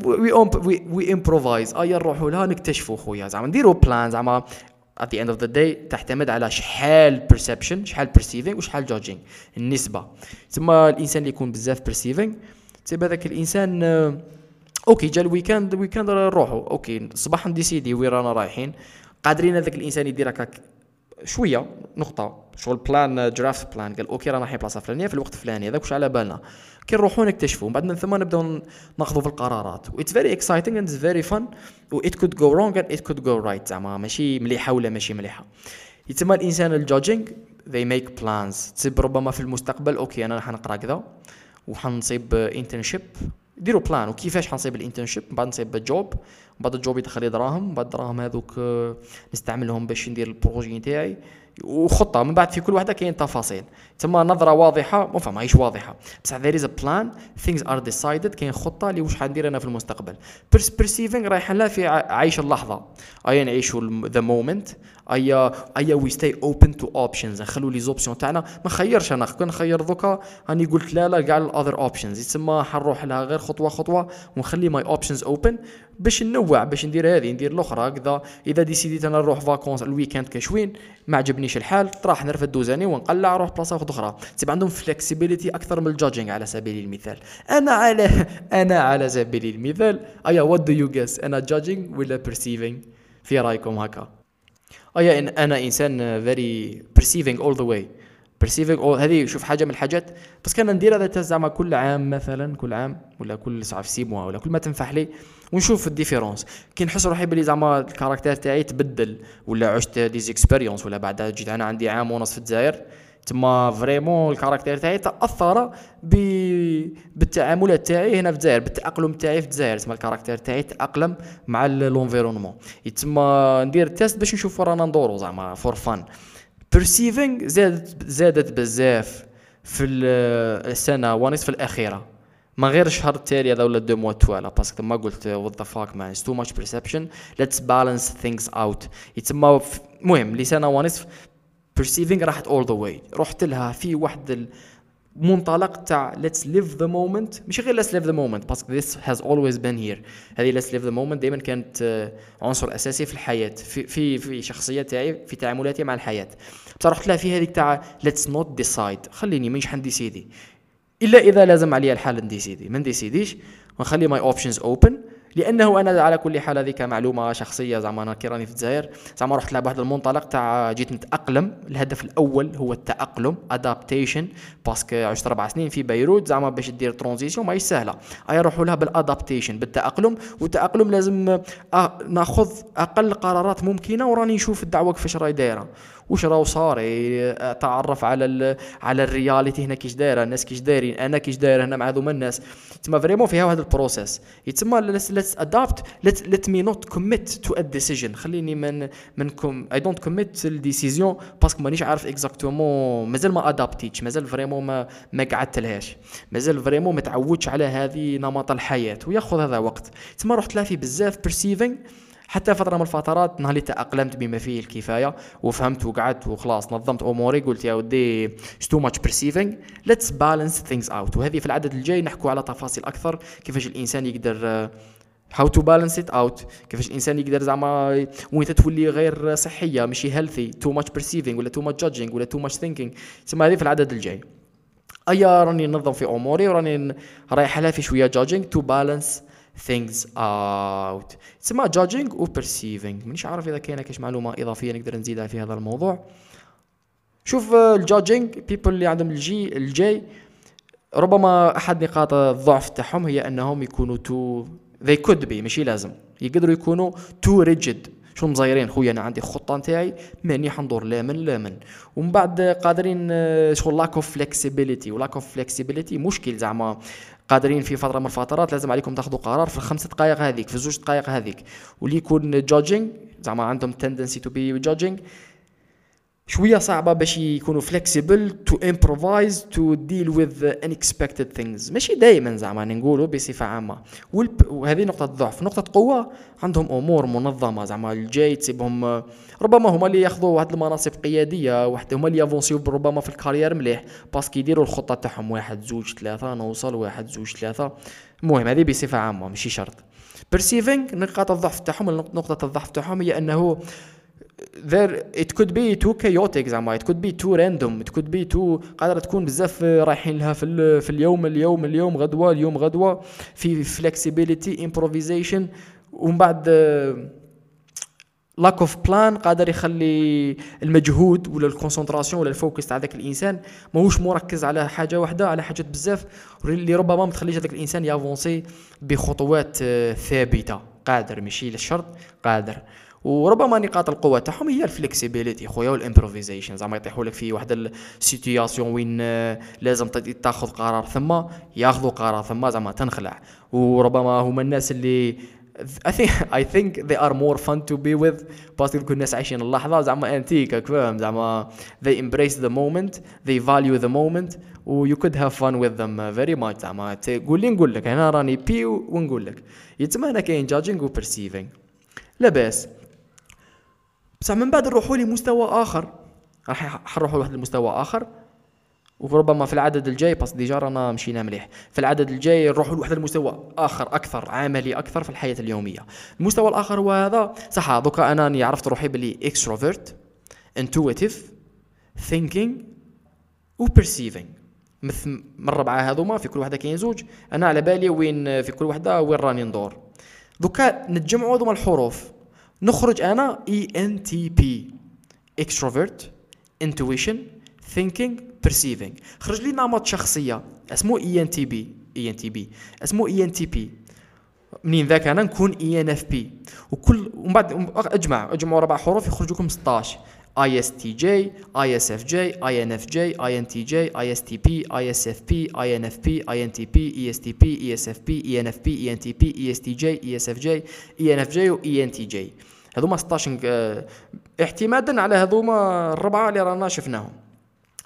we we improvise ايا نروحوا لها نكتشفوا خويا زعما نديروا plan زعما at the end of the day تعتمد على شحال perception شحال perceiving وشحال judging. النسبة. ثم الإنسان اللي يكون بزاف perceiving تسيب هذاك الإنسان آه، أوكي جا ال week-end ال week-end نروحوا أوكي الصباح ن décidé وين رانا رايحين؟ قادرين هذاك الإنسان يدير هكاك شوية نقطة. شغل plan draft plan قال أوكي رانا رايحين بلاصه فلانيه في الوقت الفلاني. هذاك واش على بالنا؟ كي نروحوا نكتشفوا بعد من ثم نبداو ناخذوا في القرارات. و it's very exciting and very fun و it could go wrong and it could go right زعما ماشي مليحة ولا ماشي مليحة. يتسمى الإنسان ال judging they make plans. تصيب ربما في المستقبل أوكي أنا راح نقرأ كذا. وحنصيب internship ديروا plan وكيفاش حنصيب ال internship؟ من بعد نصيب job بعد ال job يدخل لي دراهم بعد الدراهم هذوك آه، نستعملهم باش ندير ال projet نتاعي. وخطة من بعد في كل واحدة كاين تفاصيل. تما نظرة واضحة مو ماهيش واضحة. بصح is a plan things are decided كاين خطة اللي واش حندير أنا في المستقبل. Perceiving رايحه لها في عيش اللحظة. ايا نعيشوا the moment ايا ايا we stay open to options نخلوا les options تاعنا. ما نخيرش أنا كون نخير دوكا. راني قلت لا لا كاع ال other options يتسمى حنروح لها غير خطوة خطوة ونخلي my options open باش ننوع باش ندير هذه ندير الأخرى. هكذا إذا décid يت أنا نروح vacances ال week-end كشوين ما عجبنيش الحال راح نرفد دوزاني ونقلع نروح بلاصه أخرى تبع عندهم flexibility أكثر من ال judging على سبيل المثال. أنا على أنا على سبيل المثال. أيا what do you guess أنا judging ولا perceiving في رأيكم هكا. ايا إن أنا إنسان very perceiving all the way perceiving هذه شوف حاجة من الحاجات. بس كان ندير هذا زعما كل عام مثلا كل عام ولا كل ساعه في six mois ولا كل ما تنفح لي ونشوف ال différence. كي نحس روحي بلي زعما ال caractère تاعي تبدل ولا عشت des expériences ولا بعد جيت أنا عندي عام ونص في الجزائر. تما vraiment ال caractère تاعي تأثر ب... بالتعاملات تاعي هنا في الجزائر بالتأقلم تاعي في الجزائر. تما ال caractère تاعي تأقلم مع l'environnement تما ندير test باش نشوف رانا ندورو زعما for fun perceiving زادت زادت بزاف في السنة ونصف الأخيرة. ما غير الشهر التالي هذا ولا deux mois voilà parce que ما قلت what the fuck man too much perception let's balance things out يتسمى المهم لسنة ونصف perceiving راحت all the way. رحت لها في واحد المنطلق تاع let's live the moment. مش غير let's live the moment parce que this has always been here. هذه let's live the moment دائما كانت آه، عنصر أساسي في الحياة في في في شخصية تاعي في تعاملاتي مع الحياة. بصح رحت لها في هذيك تاع let's not decide. خليني مانيش حن décidé إلا إذا لازم عليا الحال ن décidé ما ن décidé ش ونخلي my options open لأنه أنا على كل حال هذيك معلومه شخصية زعما أنا كي راني في الجزائر زعما رحت لها بواحد المنطلق تاع جيت نتأقلم. الهدف الأول هو التأقلم adaptation parce que عشت أربع سنين في بيروت زعما باش دير transition ماهيش سهلة. أي نروحوا لها بال adaptation بالتأقلم. والتأقلم لازم ناخذ أقل قرارات ممكنة وراني نشوف الدعوة كيفاش راهي دايرة. واش راهو صاري؟ اتعرف على ال على ال reality هنا كيش دايرة الناس كيش دايرين أنا كيش داير هنا مع هذوما الناس. تما vraiment فيها هذا ال process. يتسمى let's adapt let me not commit to a decision خليني من منكم. I don't commit ال décision parce que مانيش عارف exactement مازال ما adaptيتش مازال vraiment ما ما قعدت لهاش مازال vraiment ما تعودش على هذه نمط الحياة. وياخذ هذا وقت. تما رحت لها في بزاف perceiving حتى فترة من الفترات نهار اللي تأقلمت بما فيه الكفاية وفهمت وقعدت وخلاص نظمت أموري قلت يا ودي too much perceiving let's balance things out وهذه في العدد الجاي نحكوا على تفاصيل أكثر كيفاش الإنسان يقدر how to balance it out كيفاش الإنسان يقدر زعما when تولي غير صحية ماشي healthy too much perceiving ولا too much judging ولا too much thinking تسمى هذه في العدد الجاي. أيا راني ننظم في أموري وراني رايح لها في شوية judging to balance things out. تسمى judging و perceiving. مانيش عارف إذا كاينة كاش معلومة إضافية نقدر نزيدها في هذا الموضوع. شوف ال judging people اللي عندهم ال J ال J ربما أحد نقاط الضعف تاعهم هي إنهم يكونوا too they could be ماشي لازم. يقدروا يكونوا too rigid شو مزايرين خويا أنا عندي خطه نتاعي ماني حندور لا من لا من. ومن بعد قادرين شغل lack of flexibility و lack of flexibility مشكل زعما. قادرين في فتره من الفترات لازم عليكم تاخذوا قرار في الخمس دقائق هذيك في الزوج دقائق هذيك. واللي يكون judging زعما عندهم tendency to be judging شوية صعبة باش يكونوا flexible to improvise to deal with unexpected things ماشي دائما زعما نقولوا بصفة عامة. وهذه نقطة ضعف. نقطة قوة عندهم أمور منظمة زعما. ال J تسيبهم ربما هما اللي ياخذوا واحد المناصب قيادية واحد هما اللي يavanceيو ربما في ال carrière مليح parce que يديروا الخطة تاعهم. واحد زوج ثلاثة نوصل واحد زوج ثلاثة. المهم هذه بصفة عامة ماشي شرط. perceiving نقاط الضعف تاعهم نقطة الضعف تاعهم هي أنه there it could be too chaotic زعما. It could be too random. It could be too قادرة تكون بزاف رايحين لها في في اليوم اليوم اليوم غدوة اليوم غدوة. في flexibility improvisation. ومن بعد lack of plan قادر يخلي المجهود ولا ال concentration ولا ال focus تاع ذاك الإنسان ماهوش مركز على حاجة واحدة على حاجات بزاف. اللي ربما ما تخليش هذاك الإنسان يavanceي بخطوات آه، ثابتة. قادر ماشي للشرط قادر. وربما نقاط القوة تاعهم هي ال flexibility خويا وال improvisation زعما يطيحوا لك في واحد ال situation وين آه، لازم تاخذ قرار ثم ياخذوا قرار ثم زعما تنخلع. وربما هما الناس اللي I think I think they are more fun to be with. parce que كل الناس عايشين اللحظة زعما انتيك فاهم؟ زعما they embrace the moment they value the moment و you could have fun with them very much. زعما تقول لي نقول لك. أنا راني P ونقول لك. يتما أنا كاين judging و perceiving. لاباس بصح من بعد نروحوا لمستوى آخر. راح حنروحوا لواحد المستوى آخر. وربما في العدد الجاي بس déjà رانا مشينا مليح. في العدد الجاي نروحوا لواحد المستوى آخر أكثر عملي أكثر في الحياة اليومية. المستوى الآخر هو هذا. صح donc أنا راني عرفت روحي بلي extrovert intuitive thinking و perceiving مثل من الربعه هذوما في كل واحدة كاين زوج. أنا على بالي وين في كل واحدة وين راني ندور. donc نتجمعوا هذوما الحروف. نخرج أنا ENTP extrovert intuition thinking perceiving. خرج لي نمط شخصية. اسمه ENTP اي ان تي بي اسمه اي ان تي بي منين ذاك؟ أنا نكون ENFP وكل ومن بعد اجمع اجمعوا أربع حروف يخرج لكم 16 اي اس تي جي اي اس اف جي اي ان اف جي اي ان تي جي اي اس تي بي اي اس اف بي اي ان اف بي اي ان تي بي اي اس تي بي اي اس اف بي اي ان اف بي اي ان تي بي اي اس تي جي اي اس اف جي اي ان اف جي واي ان تي جي هذوما 16 آه، اعتمادا على هذوما الربعة اللي رانا شفناهم.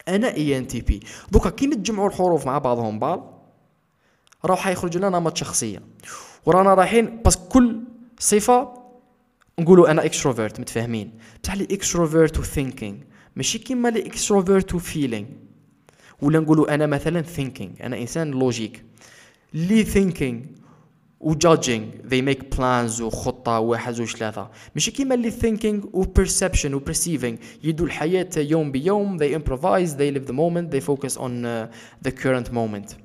أنا إي إن تي بي. دوكا كي نتجمعوا الحروف مع بعضهم بعض راح يخرج لنا نمط شخصية. ورانا رايحين بس كل صفة نقولوا أنا extrovert متفاهمين. بصح لي extrovert و thinking ماشي كيما لي extrovert و feeling ولا نقولوا أنا مثلا thinking أنا إنسان logique لي thinking و judging they make plans وخطه واحد زوج ثلاثة ماشي كيما اللي thinking و perception و perceiving. يدوا الحياة يوم بيوم. They improvise. They live the moment. They focus on uh, the current moment.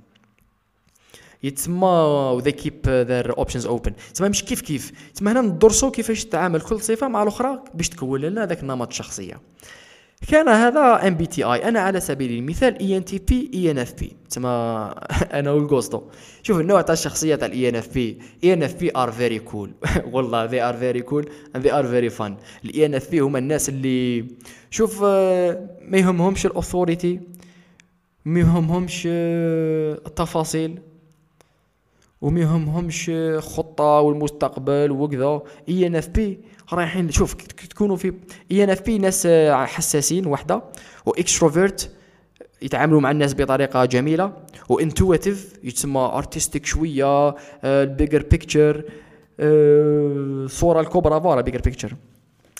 يتسمى و they keep uh, their options open. تسمى مش كيف كيف. تسمى هنا ندرسوا كيفاش تتعامل كل صفة مع الأخرى باش تكون لنا ذاك النمط الشخصيه كان هذا MBTI أنا على سبيل المثال اي ان تي بي اي ان اف بي تسمى أنا و ال justement شوف النوع تاع الشخصيه تاع الاي ان اف بي اي ان اف بي ار فيري كول والله they are very cool and they are very fun ال ENFP هما الناس اللي شوف آه، ما يهمهمش ال authority ما يهمهمش آه، التفاصيل وما يهمهمش خطة والمستقبل وكذا. ENFP رايحين شوف تكونوا في ENFP ناس آه، حساسين وحدة و extrovert يتعاملوا مع الناس بطريقة جميلة و intuitive يتسمى artistic شوية ال bigger picture الصورة الكبرى voilà bigger picture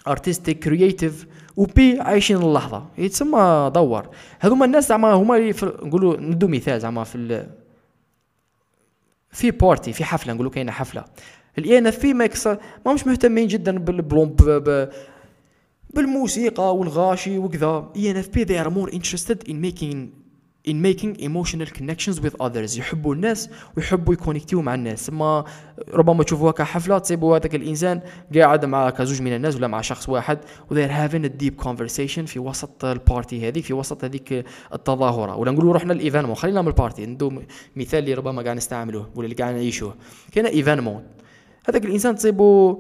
artistic creative و P عايشين اللحظة. يتسمى دور. هذوما الناس زعما هما اللي نقولوا ندو مثال زعما في في party في حفلة نقولوا كاينة حفلة. ال ENFP ما يكسر ما مش مهتمين جدا بالبلوم ب- ب- بالموسيقى والغاشي وكذا. ENFP they are more interested in making in making emotional connections with others. يحبوا الناس ويحبوا ي connect يو مع الناس. ثم ربما تشوفوها كحفلة تصيبوا هذاك الإنسان قاعد مع كزوج من الناس ولا مع شخص واحد و they're having a deep conversation في وسط ال party هذيك في وسط هذيك التظاهرة. ولا نقولوا رحنا ال événement خلينا من ال party ندو مثال اللي ربما قاعد نستعملوه ولا اللي قاعد نعيشوه. كاين événement هذاك الإنسان تصيبوا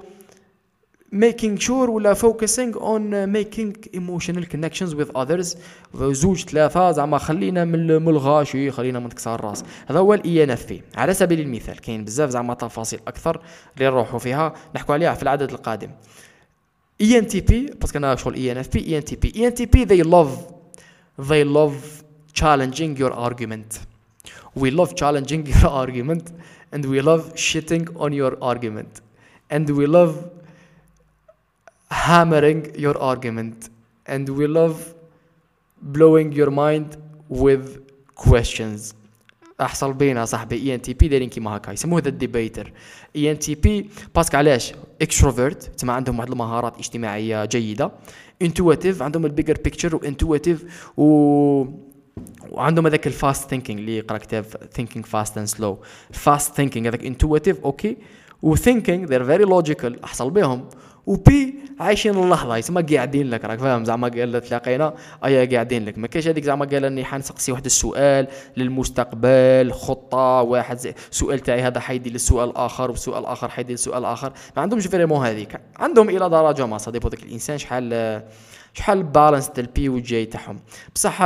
making sure ولا focusing on making emotional connections with others. زوج ثلاثة زعما خلينا من من الغاشي خلينا من تكسر الراس. هذا هو ال ENFP على سبيل المثال كاين بزاف زعما تفاصيل أكثر اللي نروحوا فيها نحكوا عليها في العدد القادم. إي إن تي بي باسكو أنا شغل إي إن إف بي إي إن تي بي. إي إن تي بي they love they love challenging your argument. We love challenging your argument. And we love shitting on your argument. And we love hammering your argument. And we love blowing your mind with questions. أحصل بينا صاحبي ENTP دايرين كيما هكا. يسموه the debater ENTP parce que علاش؟ extrovert تما عندهم واحد المهارات اجتماعية جيدة. intuitive عندهم ال bigger picture و intuitive و وعندهم هذاك ال fast thinking اللي يقرأ كتاب Thinking Fast and Slow fast thinking هذاك intuitive okay و thinking they're very logical أحصل بهم. و P عايشين اللحظة. يسمى قاعدين لك راك فاهم؟ زعما قال تلاقينا. ايا قاعدين لك. ما كاينش هذيك زعما قال إني حنسقسي واحد السؤال للمستقبل خطة واحد سؤال تاعي هذا حيدي للسؤال الآخر والسؤال الآخر حيدي للسؤال الآخر ما عندهمش vraiment هذيك. عندهم إلى درجة ما. صديق ذاك الإنسان شحال شحال balance تاع ال P وال J تاعهم. بصح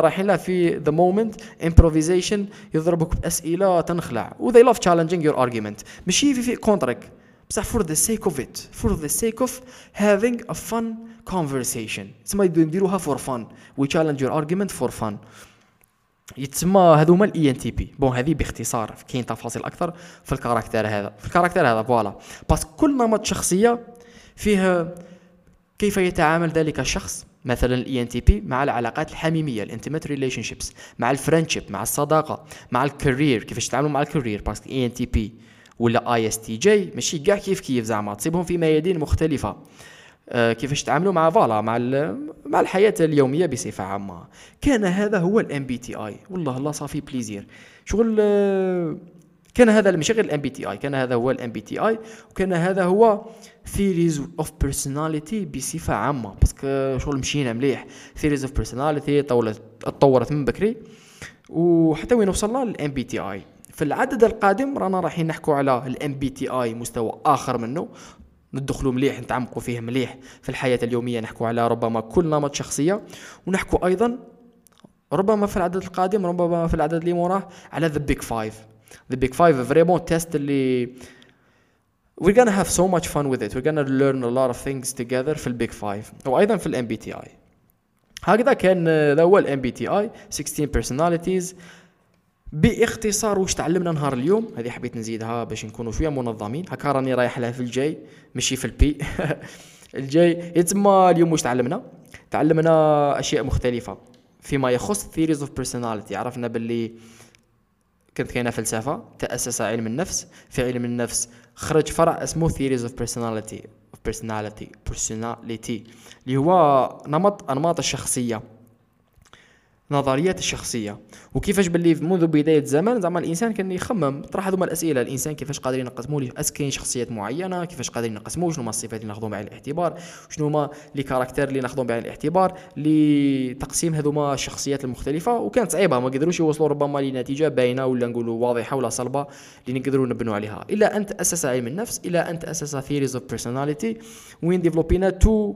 رايحين live the moment improvisation يضربك بأسئلة تنخلع. و they love challenging your argument. ماشي في في كونتريك بصح for the sake of it. For the sake of having a fun conversation. تسمى يديروها for fun. We challenge your argument for fun. يتسمى هذوما ال ENTP bon هذه باختصار كاين تفاصيل أكثر في ال character هذا. في ال character هذا voilà. بس كل نمط شخصية فيه كيف يتعامل ذلك الشخص؟ مثلا ال ENTP مع العلاقات الحميمية ال intimate relationships مع ال friendship مع الصداقة مع ال career كيفاش يتعاملوا مع ال career parce que ENTP ولا ESTJ ماشي كاع كيف كيف زعما تصيبهم في ميادين مختلفة. آه كيفاش تعاملوا مع voilà مع مع الحياة اليومية بصفة عامة. كان هذا هو ال MBTI والله الله ça fait plaisir شغل آه كان هذا ماشي غير ال MBTI كان هذا هو ال MBTI وكان هذا هو theories of personality بصفة عامة parce que شغل مشينا مليح. theories of personality تطورت من بكري. وحتى وين وصلنا؟ لل MBTI في العدد القادم رانا رايحين نحكوا على ال MBTI مستوى آخر منه. ندخلوا مليح نتعمقوا فيه مليح. في الحياة اليومية نحكوا على ربما كل نمط شخصية. ونحكوا أيضا ربما في العدد القادم ربما في العدد اللي موراه على the Big Five the Big Five vraiment test اللي we're gonna have so much fun with it. We're gonna learn a lot of things together في ال Big Five وأيضا في ال MBTI هكذا كان ذا هو ال MBTI 16 personalities. باختصار واش تعلمنا نهار اليوم؟ هذه حبيت نزيدها باش نكونوا شوية منظمين. هكا راني رايح لها في ال J. ماشي في ال P. ال J. يتما اليوم واش تعلمنا؟ تعلمنا أشياء مختلفة فيما يخص theories of personality. عرفنا باللي كانت كاينة فلسفه تاسس علم النفس. في علم النفس خرج فرع اسمه theories of personality personality personality اللي هو نمط أنماط الشخصيه نظريات الشخصيه وكيفاش باللي منذ بداية الزمن زعما الإنسان كان يخمم طرح هذوما الأسئلة الإنسان كيفاش قادرين نقسموا ليه اس كاين شخصيات معينة كيفاش قادرين نقسموا شنو هما الصفات اللي ناخذهم بعين الاعتبار شنو هما لي كاركتير اللي ناخذهم بعين الاعتبار لتقسيم هذوما الشخصيات المختلفة. وكانت صعيبة ما قدروش يوصلوا ربما لنتيجه باينة ولا نقولوا واضحة ولا صلبة اللي نقدروا نبنوا عليها. إلا أن تأسس علم النفس إلا أن تأسس theories of personality وين développ ينا two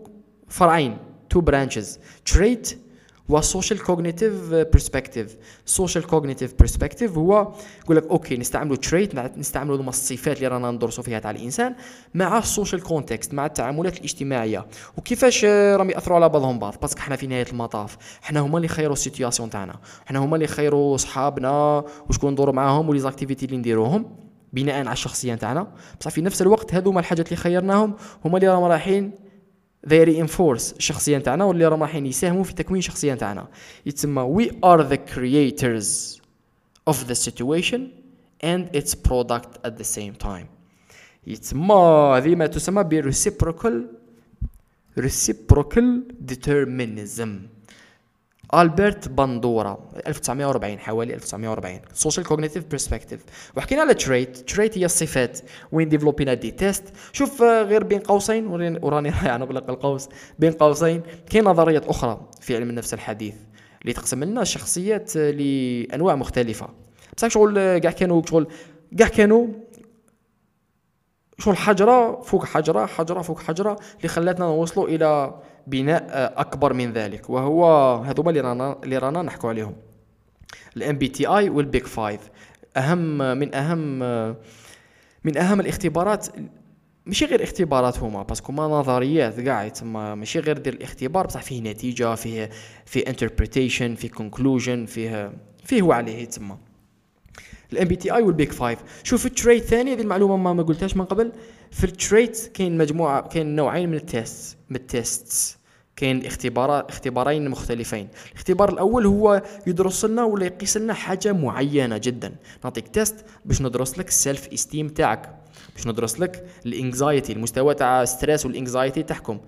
فرعين two branches trait و social cognitive perspective social cognitive perspective هو يقول لك okay نستعملوا trait نستعملوا الصفات اللي رانا ندرسوا فيها تاع الانسان مع ال social context مع التعاملات الاجتماعيه وكيفاش راهم ياثروا على بعضهم بعض parce que حنا في نهايه المطاف حنا هما اللي خيروا ال situations تاعنا حنا هما اللي خيروا صحابنا وشكون ندوروا معاهم ولي زاكتيفيتي اللي نديروهم بناء على الشخصيه تاعنا بصح في نفس الوقت هذوما الحاجات اللي خيرناهم هما اللي راهم رايحين they reinforce الشخصيه نتاعنا واللي راهم رايحين يساهموا في تكوين الشخصيه نتاعنا يتسمى we are the creators of the situation and its product at the same time يتسمى هذه ما تسمى ب reciprocal reciprocal determinism ألبرت باندورا 1940 حوالي 1940 social cognitive perspective وحكينا على trait trait هي الصفات. وين développ ينا des؟ tests شوف آه، غير بين قوسين. وراني رايح نغلق القوس. بين قوسين. كاين نظريات أخرى في علم النفس الحديث اللي تقسم لنا الشخصيات آه، لأنواع مختلفة. بصح شغل آه، كاع كانوا شغل كاع كانوا شغل حجره فوق حجرة حجرة فوق حجرة اللي خلاتنا نوصلوا إلى بناء أكبر من ذلك وهو هذوما اللي رانا اللي رانا نحكوا عليهم. ال MBTI وال Big Five أهم من أهم من أهم الاختبارات ماشي غير اختبارات هما parce que ما نظريات كاع تما ماشي غير دير الاختبار بصح فيه نتيجة فيه فيه interpretation فيه conclusion فيه فيه وعليه تما. ال MBTI وال Big Five شوف ال traits ثاني هذه المعلومة ما, ما قلتهاش من قبل. في ال traits كاين مجموعة كاين نوعين من ال test من ال tests كاين اختبارات اختبارين مختلفين. الاختبار الأول هو يدرس لنا ولا يقيس لنا حاجة معينة جدا. نعطيك test باش ندرس لك ال self-esteem تاعك. باش ندرس لك ال anxiety المستوى تاع stress وال anxiety تاعكم.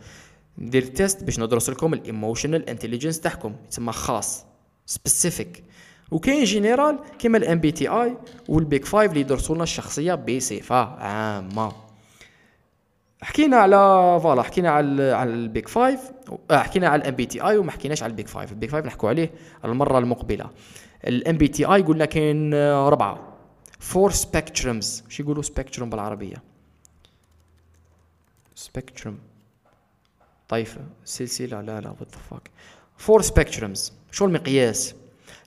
ندير test باش ندرس لكم ال emotional intelligence تاعكم. يسمى خاص specific وكاين جينيرال كيما ال MBTI وال Big Five اللي يدرسوا لنا الشخصية بصفه عامة. حكينا على voilà حكينا على على ال Big Five آه حكينا على ال MBTI وما حكيناش على ال Big Five ال Big Five نحكوا عليه المرة المقبلة. ال MBTI قلنا كاين ربعة. four spectrums شو يقولوا spectrum بالعربية؟ spectrum طيفه سلسلة. لا لا what four spectrums شو المقياس؟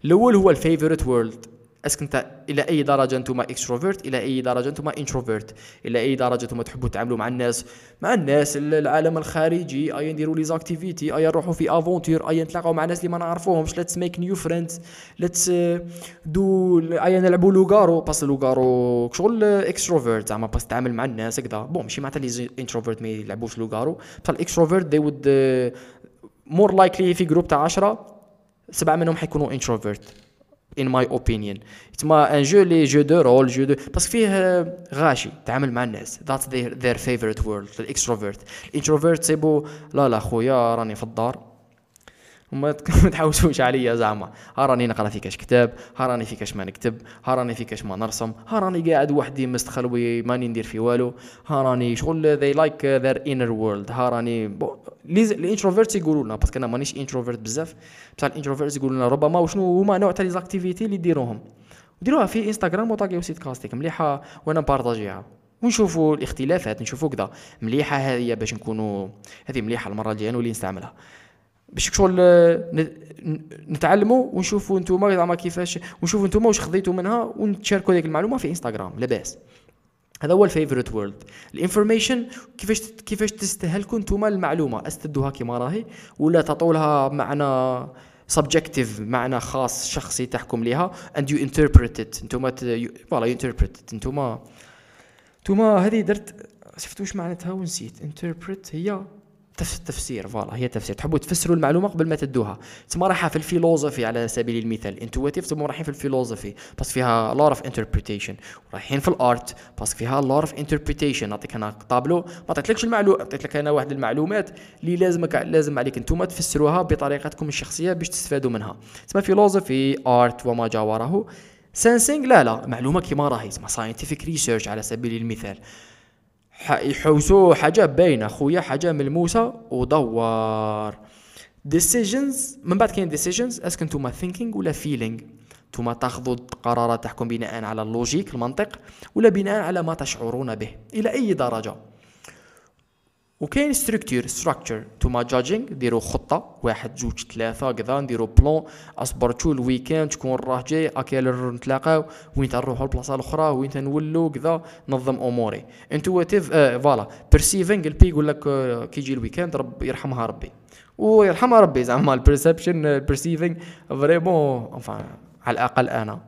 الأول هو ال favorite world. Est-ce que انت إلى أي درجة أنتم extrovert؟ إلى أي درجة أنتم introvert؟ إلى أي درجة أنتم تحبوا تتعاملوا مع الناس؟ مع الناس العالم الخارجي اي نديروا les activités اي نروحوا في aventure اي نتلاقاو مع ناس اللي ما نعرفوهمش. Let's make new friends let's do اي نلعبوا loup-garou. Parce que loup-garou شغل extrovert زعما parce que تتعامل مع الناس هكذا. Bon ماشي معناتها les introverts ما يلعبوش loup-garou. بصح ال extrovert they would more likely في group تاع 10 سبعة منهم حيكونوا introvert in my opinion. تما un jeu les jeux de rôle jeux de parce que فيه غاشي تعامل مع الناس. Their, their favorite world ال extrovert ال introvert c'est bon لا لا خويا راني في الدار. وما تحوسوش عليا زعما. ها راني نقرا في كاش كتاب ها راني في كاش ما نكتب ها راني في كاش ما نرسم ها راني قاعد وحدي مستخلوي ماني ندير في والو. ها راني شغل they like their inner world. ها راني ال introvert يقولوا لنا parce que أنا مانيش introvert بزاف. بصح ال introvert يقولوا لنا ربما وشنو هما نوع تاع les activités اللي ديروهم؟ وديروها في انستغرام وطاقيو سيت كاستيك مليحة وأنا نبارطاجيها. ونشوفوا الاختلافات نشوفوا كذا مليحة هذه باش نكونوا هذه مليحة المرة الجاية نولي نستعملها. باش شغل نتعلموا ونشوفوا أنتم زعما كيفاش ونشوفوا أنتم واش خذيتوا منها ونتشاركوا ديك المعلومة في انستغرام لاباس. هذا هو ال favorite world ال information كيفاش كيفاش تستهلكوا أنتم المعلومة؟ استدوها كما راهي ولا تعطولها معنى subjective معنى خاص شخصي تحكم ليها and you interpret it أنتم voilà you interpret أنتم أنتم هذه درت شفت واش معناتها ونسيت. interpret هي تفسير voilà هي تفسير. تحبوا تفسروا المعلومة قبل ما تدوها. تما رايحه في ال philosophy على سبيل المثال. intuitive تما رايحين في ال philosophy parce que فيها lot of interpretation رايحين في ال art parce que فيها lot of interpretation نعطيك أنا طابلو. ما عطيتلكش المعلومه عطيت لك أنا واحد المعلومات اللي لازمك لازم عليك أنتم تفسروها بطريقتكم الشخصية باش تستفادوا منها. تسمى philosophy art وما جاوره sensing لا لا معلومة كيما راهي. تسمى scientific research على سبيل المثال. يحوسوا حاجة باينة. خويا حاجة ملموسه ودور decisions من بعد كاين decisions est-ce que نتوما thinking ولا feeling نتوما تاخذوا قرارات تحكم بناء على ال logic المنطق ولا بناء على ما تشعرون به إلى أي درجة؟ وكاين structure structure توما judging ديروا خطة. واحد جوج ثلاثة كذا. نديروا plan اصبر تو ال weekend شكون راه جاي اكيل نتلاقاو. وين تنروحوا البلاصة الأخرى. وين تنولوا كذا. نظم أموري. Intuitive آه voilà. Perceiving ال P يقول لك آه كي يجي ال weekend رب يرحمها ربي. ويرحمها ربي زعما. ال perception ال perceiving vraiment على الأقل أنا.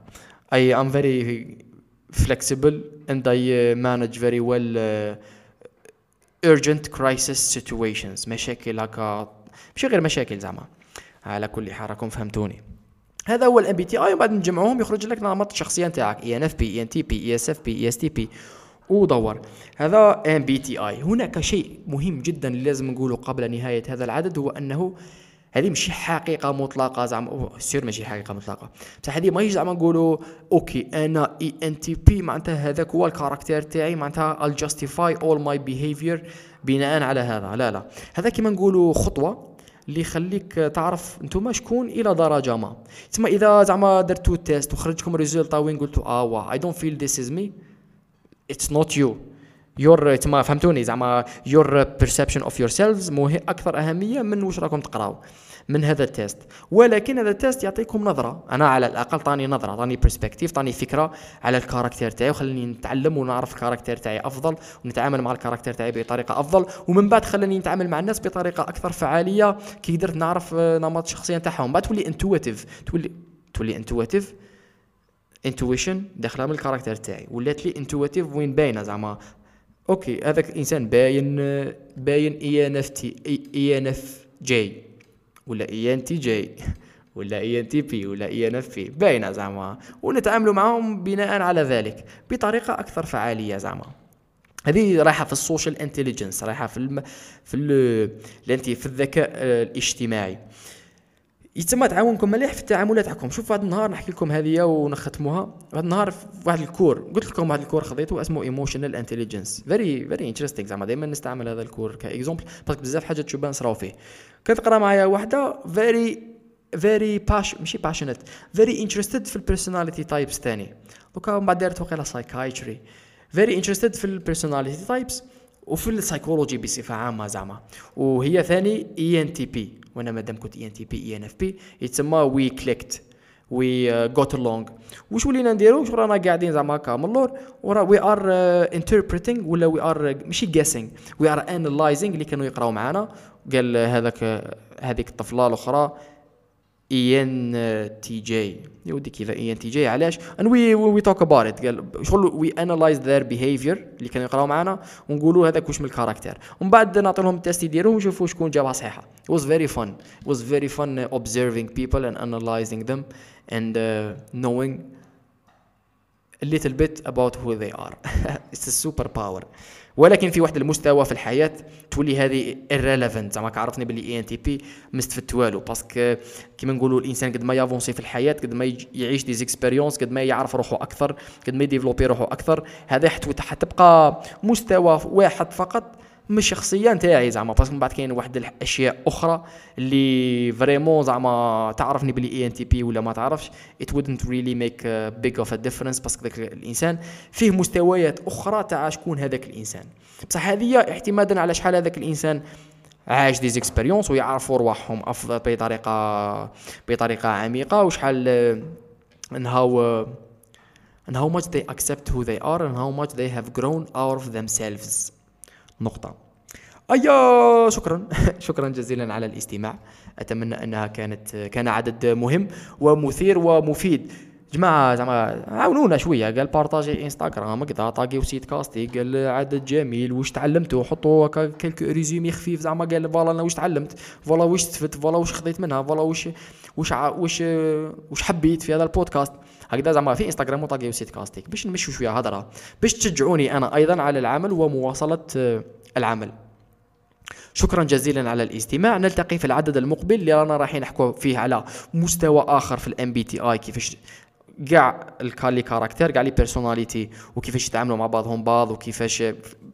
I'm very I uh, manage very well uh, urgent crisis situations. مشاكل هكا ماشي غير مشاكل زعما. على كل حال راكم فهمتوني. هذا هو ال MBTI وبعد نجمعوهم يخرج لك نمط الشخصيه نتاعك اي ان اف بي اي ان تي بي اي اس اف بي اي اس تي بي ودور. هذا MBTI هناك شيء مهم جدا لازم نقوله قبل نهاية هذا العدد هو أنه هذه ماشي حقيقة مطلقة زعما سير ماشي حقيقة مطلقة. بصح هذه ماهيش زعما نقولوا okay أنا INTP معناتها هذاك هو ال caractère تاعي معناتها I'll justify all my behavior بناء على هذا. لا لا. هذا كيما نقولوا خطوة اللي يخليك تعرف أنتم شكون إلى درجة ما. تسمى إذا زعما درتو test وخرجكم résultat وين قلتوا آه واه I don't feel this is me It's not you your تما فهمتوني زعما your perception of yourselves أكثر أهمية من واش راكم تقراو من هذا ال test ولكن هذا ال test يعطيكم نظرة. أنا على الأقل طاني نظرة طاني perspective طاني فكرة على ال caractère تاعي وخلاني نتعلم ونعرف ال caractère تاعي أفضل ونتعامل مع ال caractère تاعي بطريقة أفضل ومن بعد خلاني نتعامل مع الناس بطريقة أكثر فعالية كي قدرت نعرف نمط الشخصيه تاعهم بعد تولي intuitive تولي تولي intuitive intuition داخلة من ال caractère تاعي. ولات لي intuitive وين باينة زعما. Okay هذاك الإنسان باين باين اي ان اف تي اي ان اف جي ولا INTJ ولا INTP ولا INFP باينة زعما. ونتعاملوا معهم بناء على ذلك بطريقة أكثر فعالية زعما. هذه رايحة في ال social intelligence رايحة في الم... في ال... في الذكاء الاجتماعي. يتم تعاونكم مليح في التعاملات تاعكم شوف واحد النهار نحكي لكم هذه ونختموها. واحد النهار في واحد ال cours قلت لكم واحد ال cours خذيته اسمه emotional intelligence very very interesting زعما دائما نستعمل هذا ال cours ك exemple parce que بزاف حاجات تشوفها نصراو فيه. كتقرا معايا واحدة very very باش ماشي passionate very interested في ال personality types ثاني دوكا من بعد دارت وقيلا psychiatry very interested في ال personality types وفي ال psychology بصفة عامة زعما. وهي ثاني ENTP وأنا مادام كنت اي ان تي بي اي ان اف بي يتسمى we clicked we got along واش ولينا نديرو؟ واش رانا قاعدين زعما هكا من اللور؟ ورا we are interpreting ولا we are ماشي guessing we are analyzing اللي كانوا يقراو معانا. قال هذاك هذيك الطفلة الأخرى اي ان تي جي ودي كيف اي ان تي جي علاش؟ and we we talk about it قال شغل we analyze their behavior اللي كانوا يقراو معنا ونقولوا هذاك واش من ال caractère. ومن بعد نعطي لهم ال test يديروه ونشوفوا شكون جابها صحيحة. It was very fun. It was very fun observing people and analyzing them and uh, knowing a little bit about who they are. It's a superpower ولكن في واحد المستوى في الحياة تولي هذه irrelevant. زعما عرفني باللي ENTP ما استفدت والو parce que كيما نقولوا الإنسان قد ما ي avancer في الحياة قد ما يعيش des expériences قد ما يعرف روحه أكثر قد ما ي développer روحه أكثر هذا حتبقى مستوى واحد فقط مش شخصيا نتاعي زعما. parce que من بعد كاين واحد الأشياء أخرى اللي vraiment زعما تعرفني بلي ENTP ولا ما تعرفش. it really make a big of a difference parce que ذاك الإنسان فيه مستويات أخرى تاع شكون هذاك الإنسان. بصح هذه اعتمادا على شحال هذاك الإنسان عاش des expériences ويعرفوا رواحهم أفضل بطريقه بطريقة عميقة وشحال ان هاو and how much they accept who they are and how much they have grown out of themselves. نقطة. أيا شكرا. شكرا جزيلا على الاستماع. أتمنى أنها كانت كان عدد مهم ومثير ومفيد. جماعة زعما عاونونا شوية. قال partagez إنستغرام كذا taguez وسيت كاستي قال عدد جميل. واش تعلمتوا حطوا quelques résumé خفيف زعما قال voilà أنا واش تعلمت؟ voilà واش استفدت voilà واش خذيت منها؟ voilà واش واش واش واش حبيت في هذا البودكاست؟ هكذا زعما في انستغرام و taguez وسيت كاستيك. باش نمشوا شوية هضرة باش تشجعوني أنا أيضا على العمل ومواصلة آه، العمل. شكرا جزيلا على الاستماع. نلتقي في العدد المقبل اللي رانا رايحين نحكوا فيه على مستوى آخر في ال MBTI كيفاش كاع les caractères كاع les personnalités وكيفاش يتعاملوا مع بعضهم بعض وكيفاش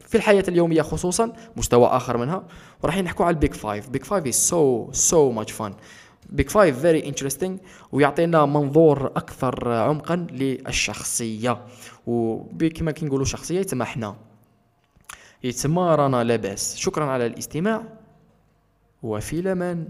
في الحياة اليومية خصوصا مستوى آخر منها. وراح نحكوا على ال Big Five Big Five so so much fun Big Five very interesting ويعطينا منظور أكثر عمقا للشخصية. وكما كنقولوا شخصية يتسمى إحنا يتسمى رانا لاباس. شكرا على الاستماع. وفي الامان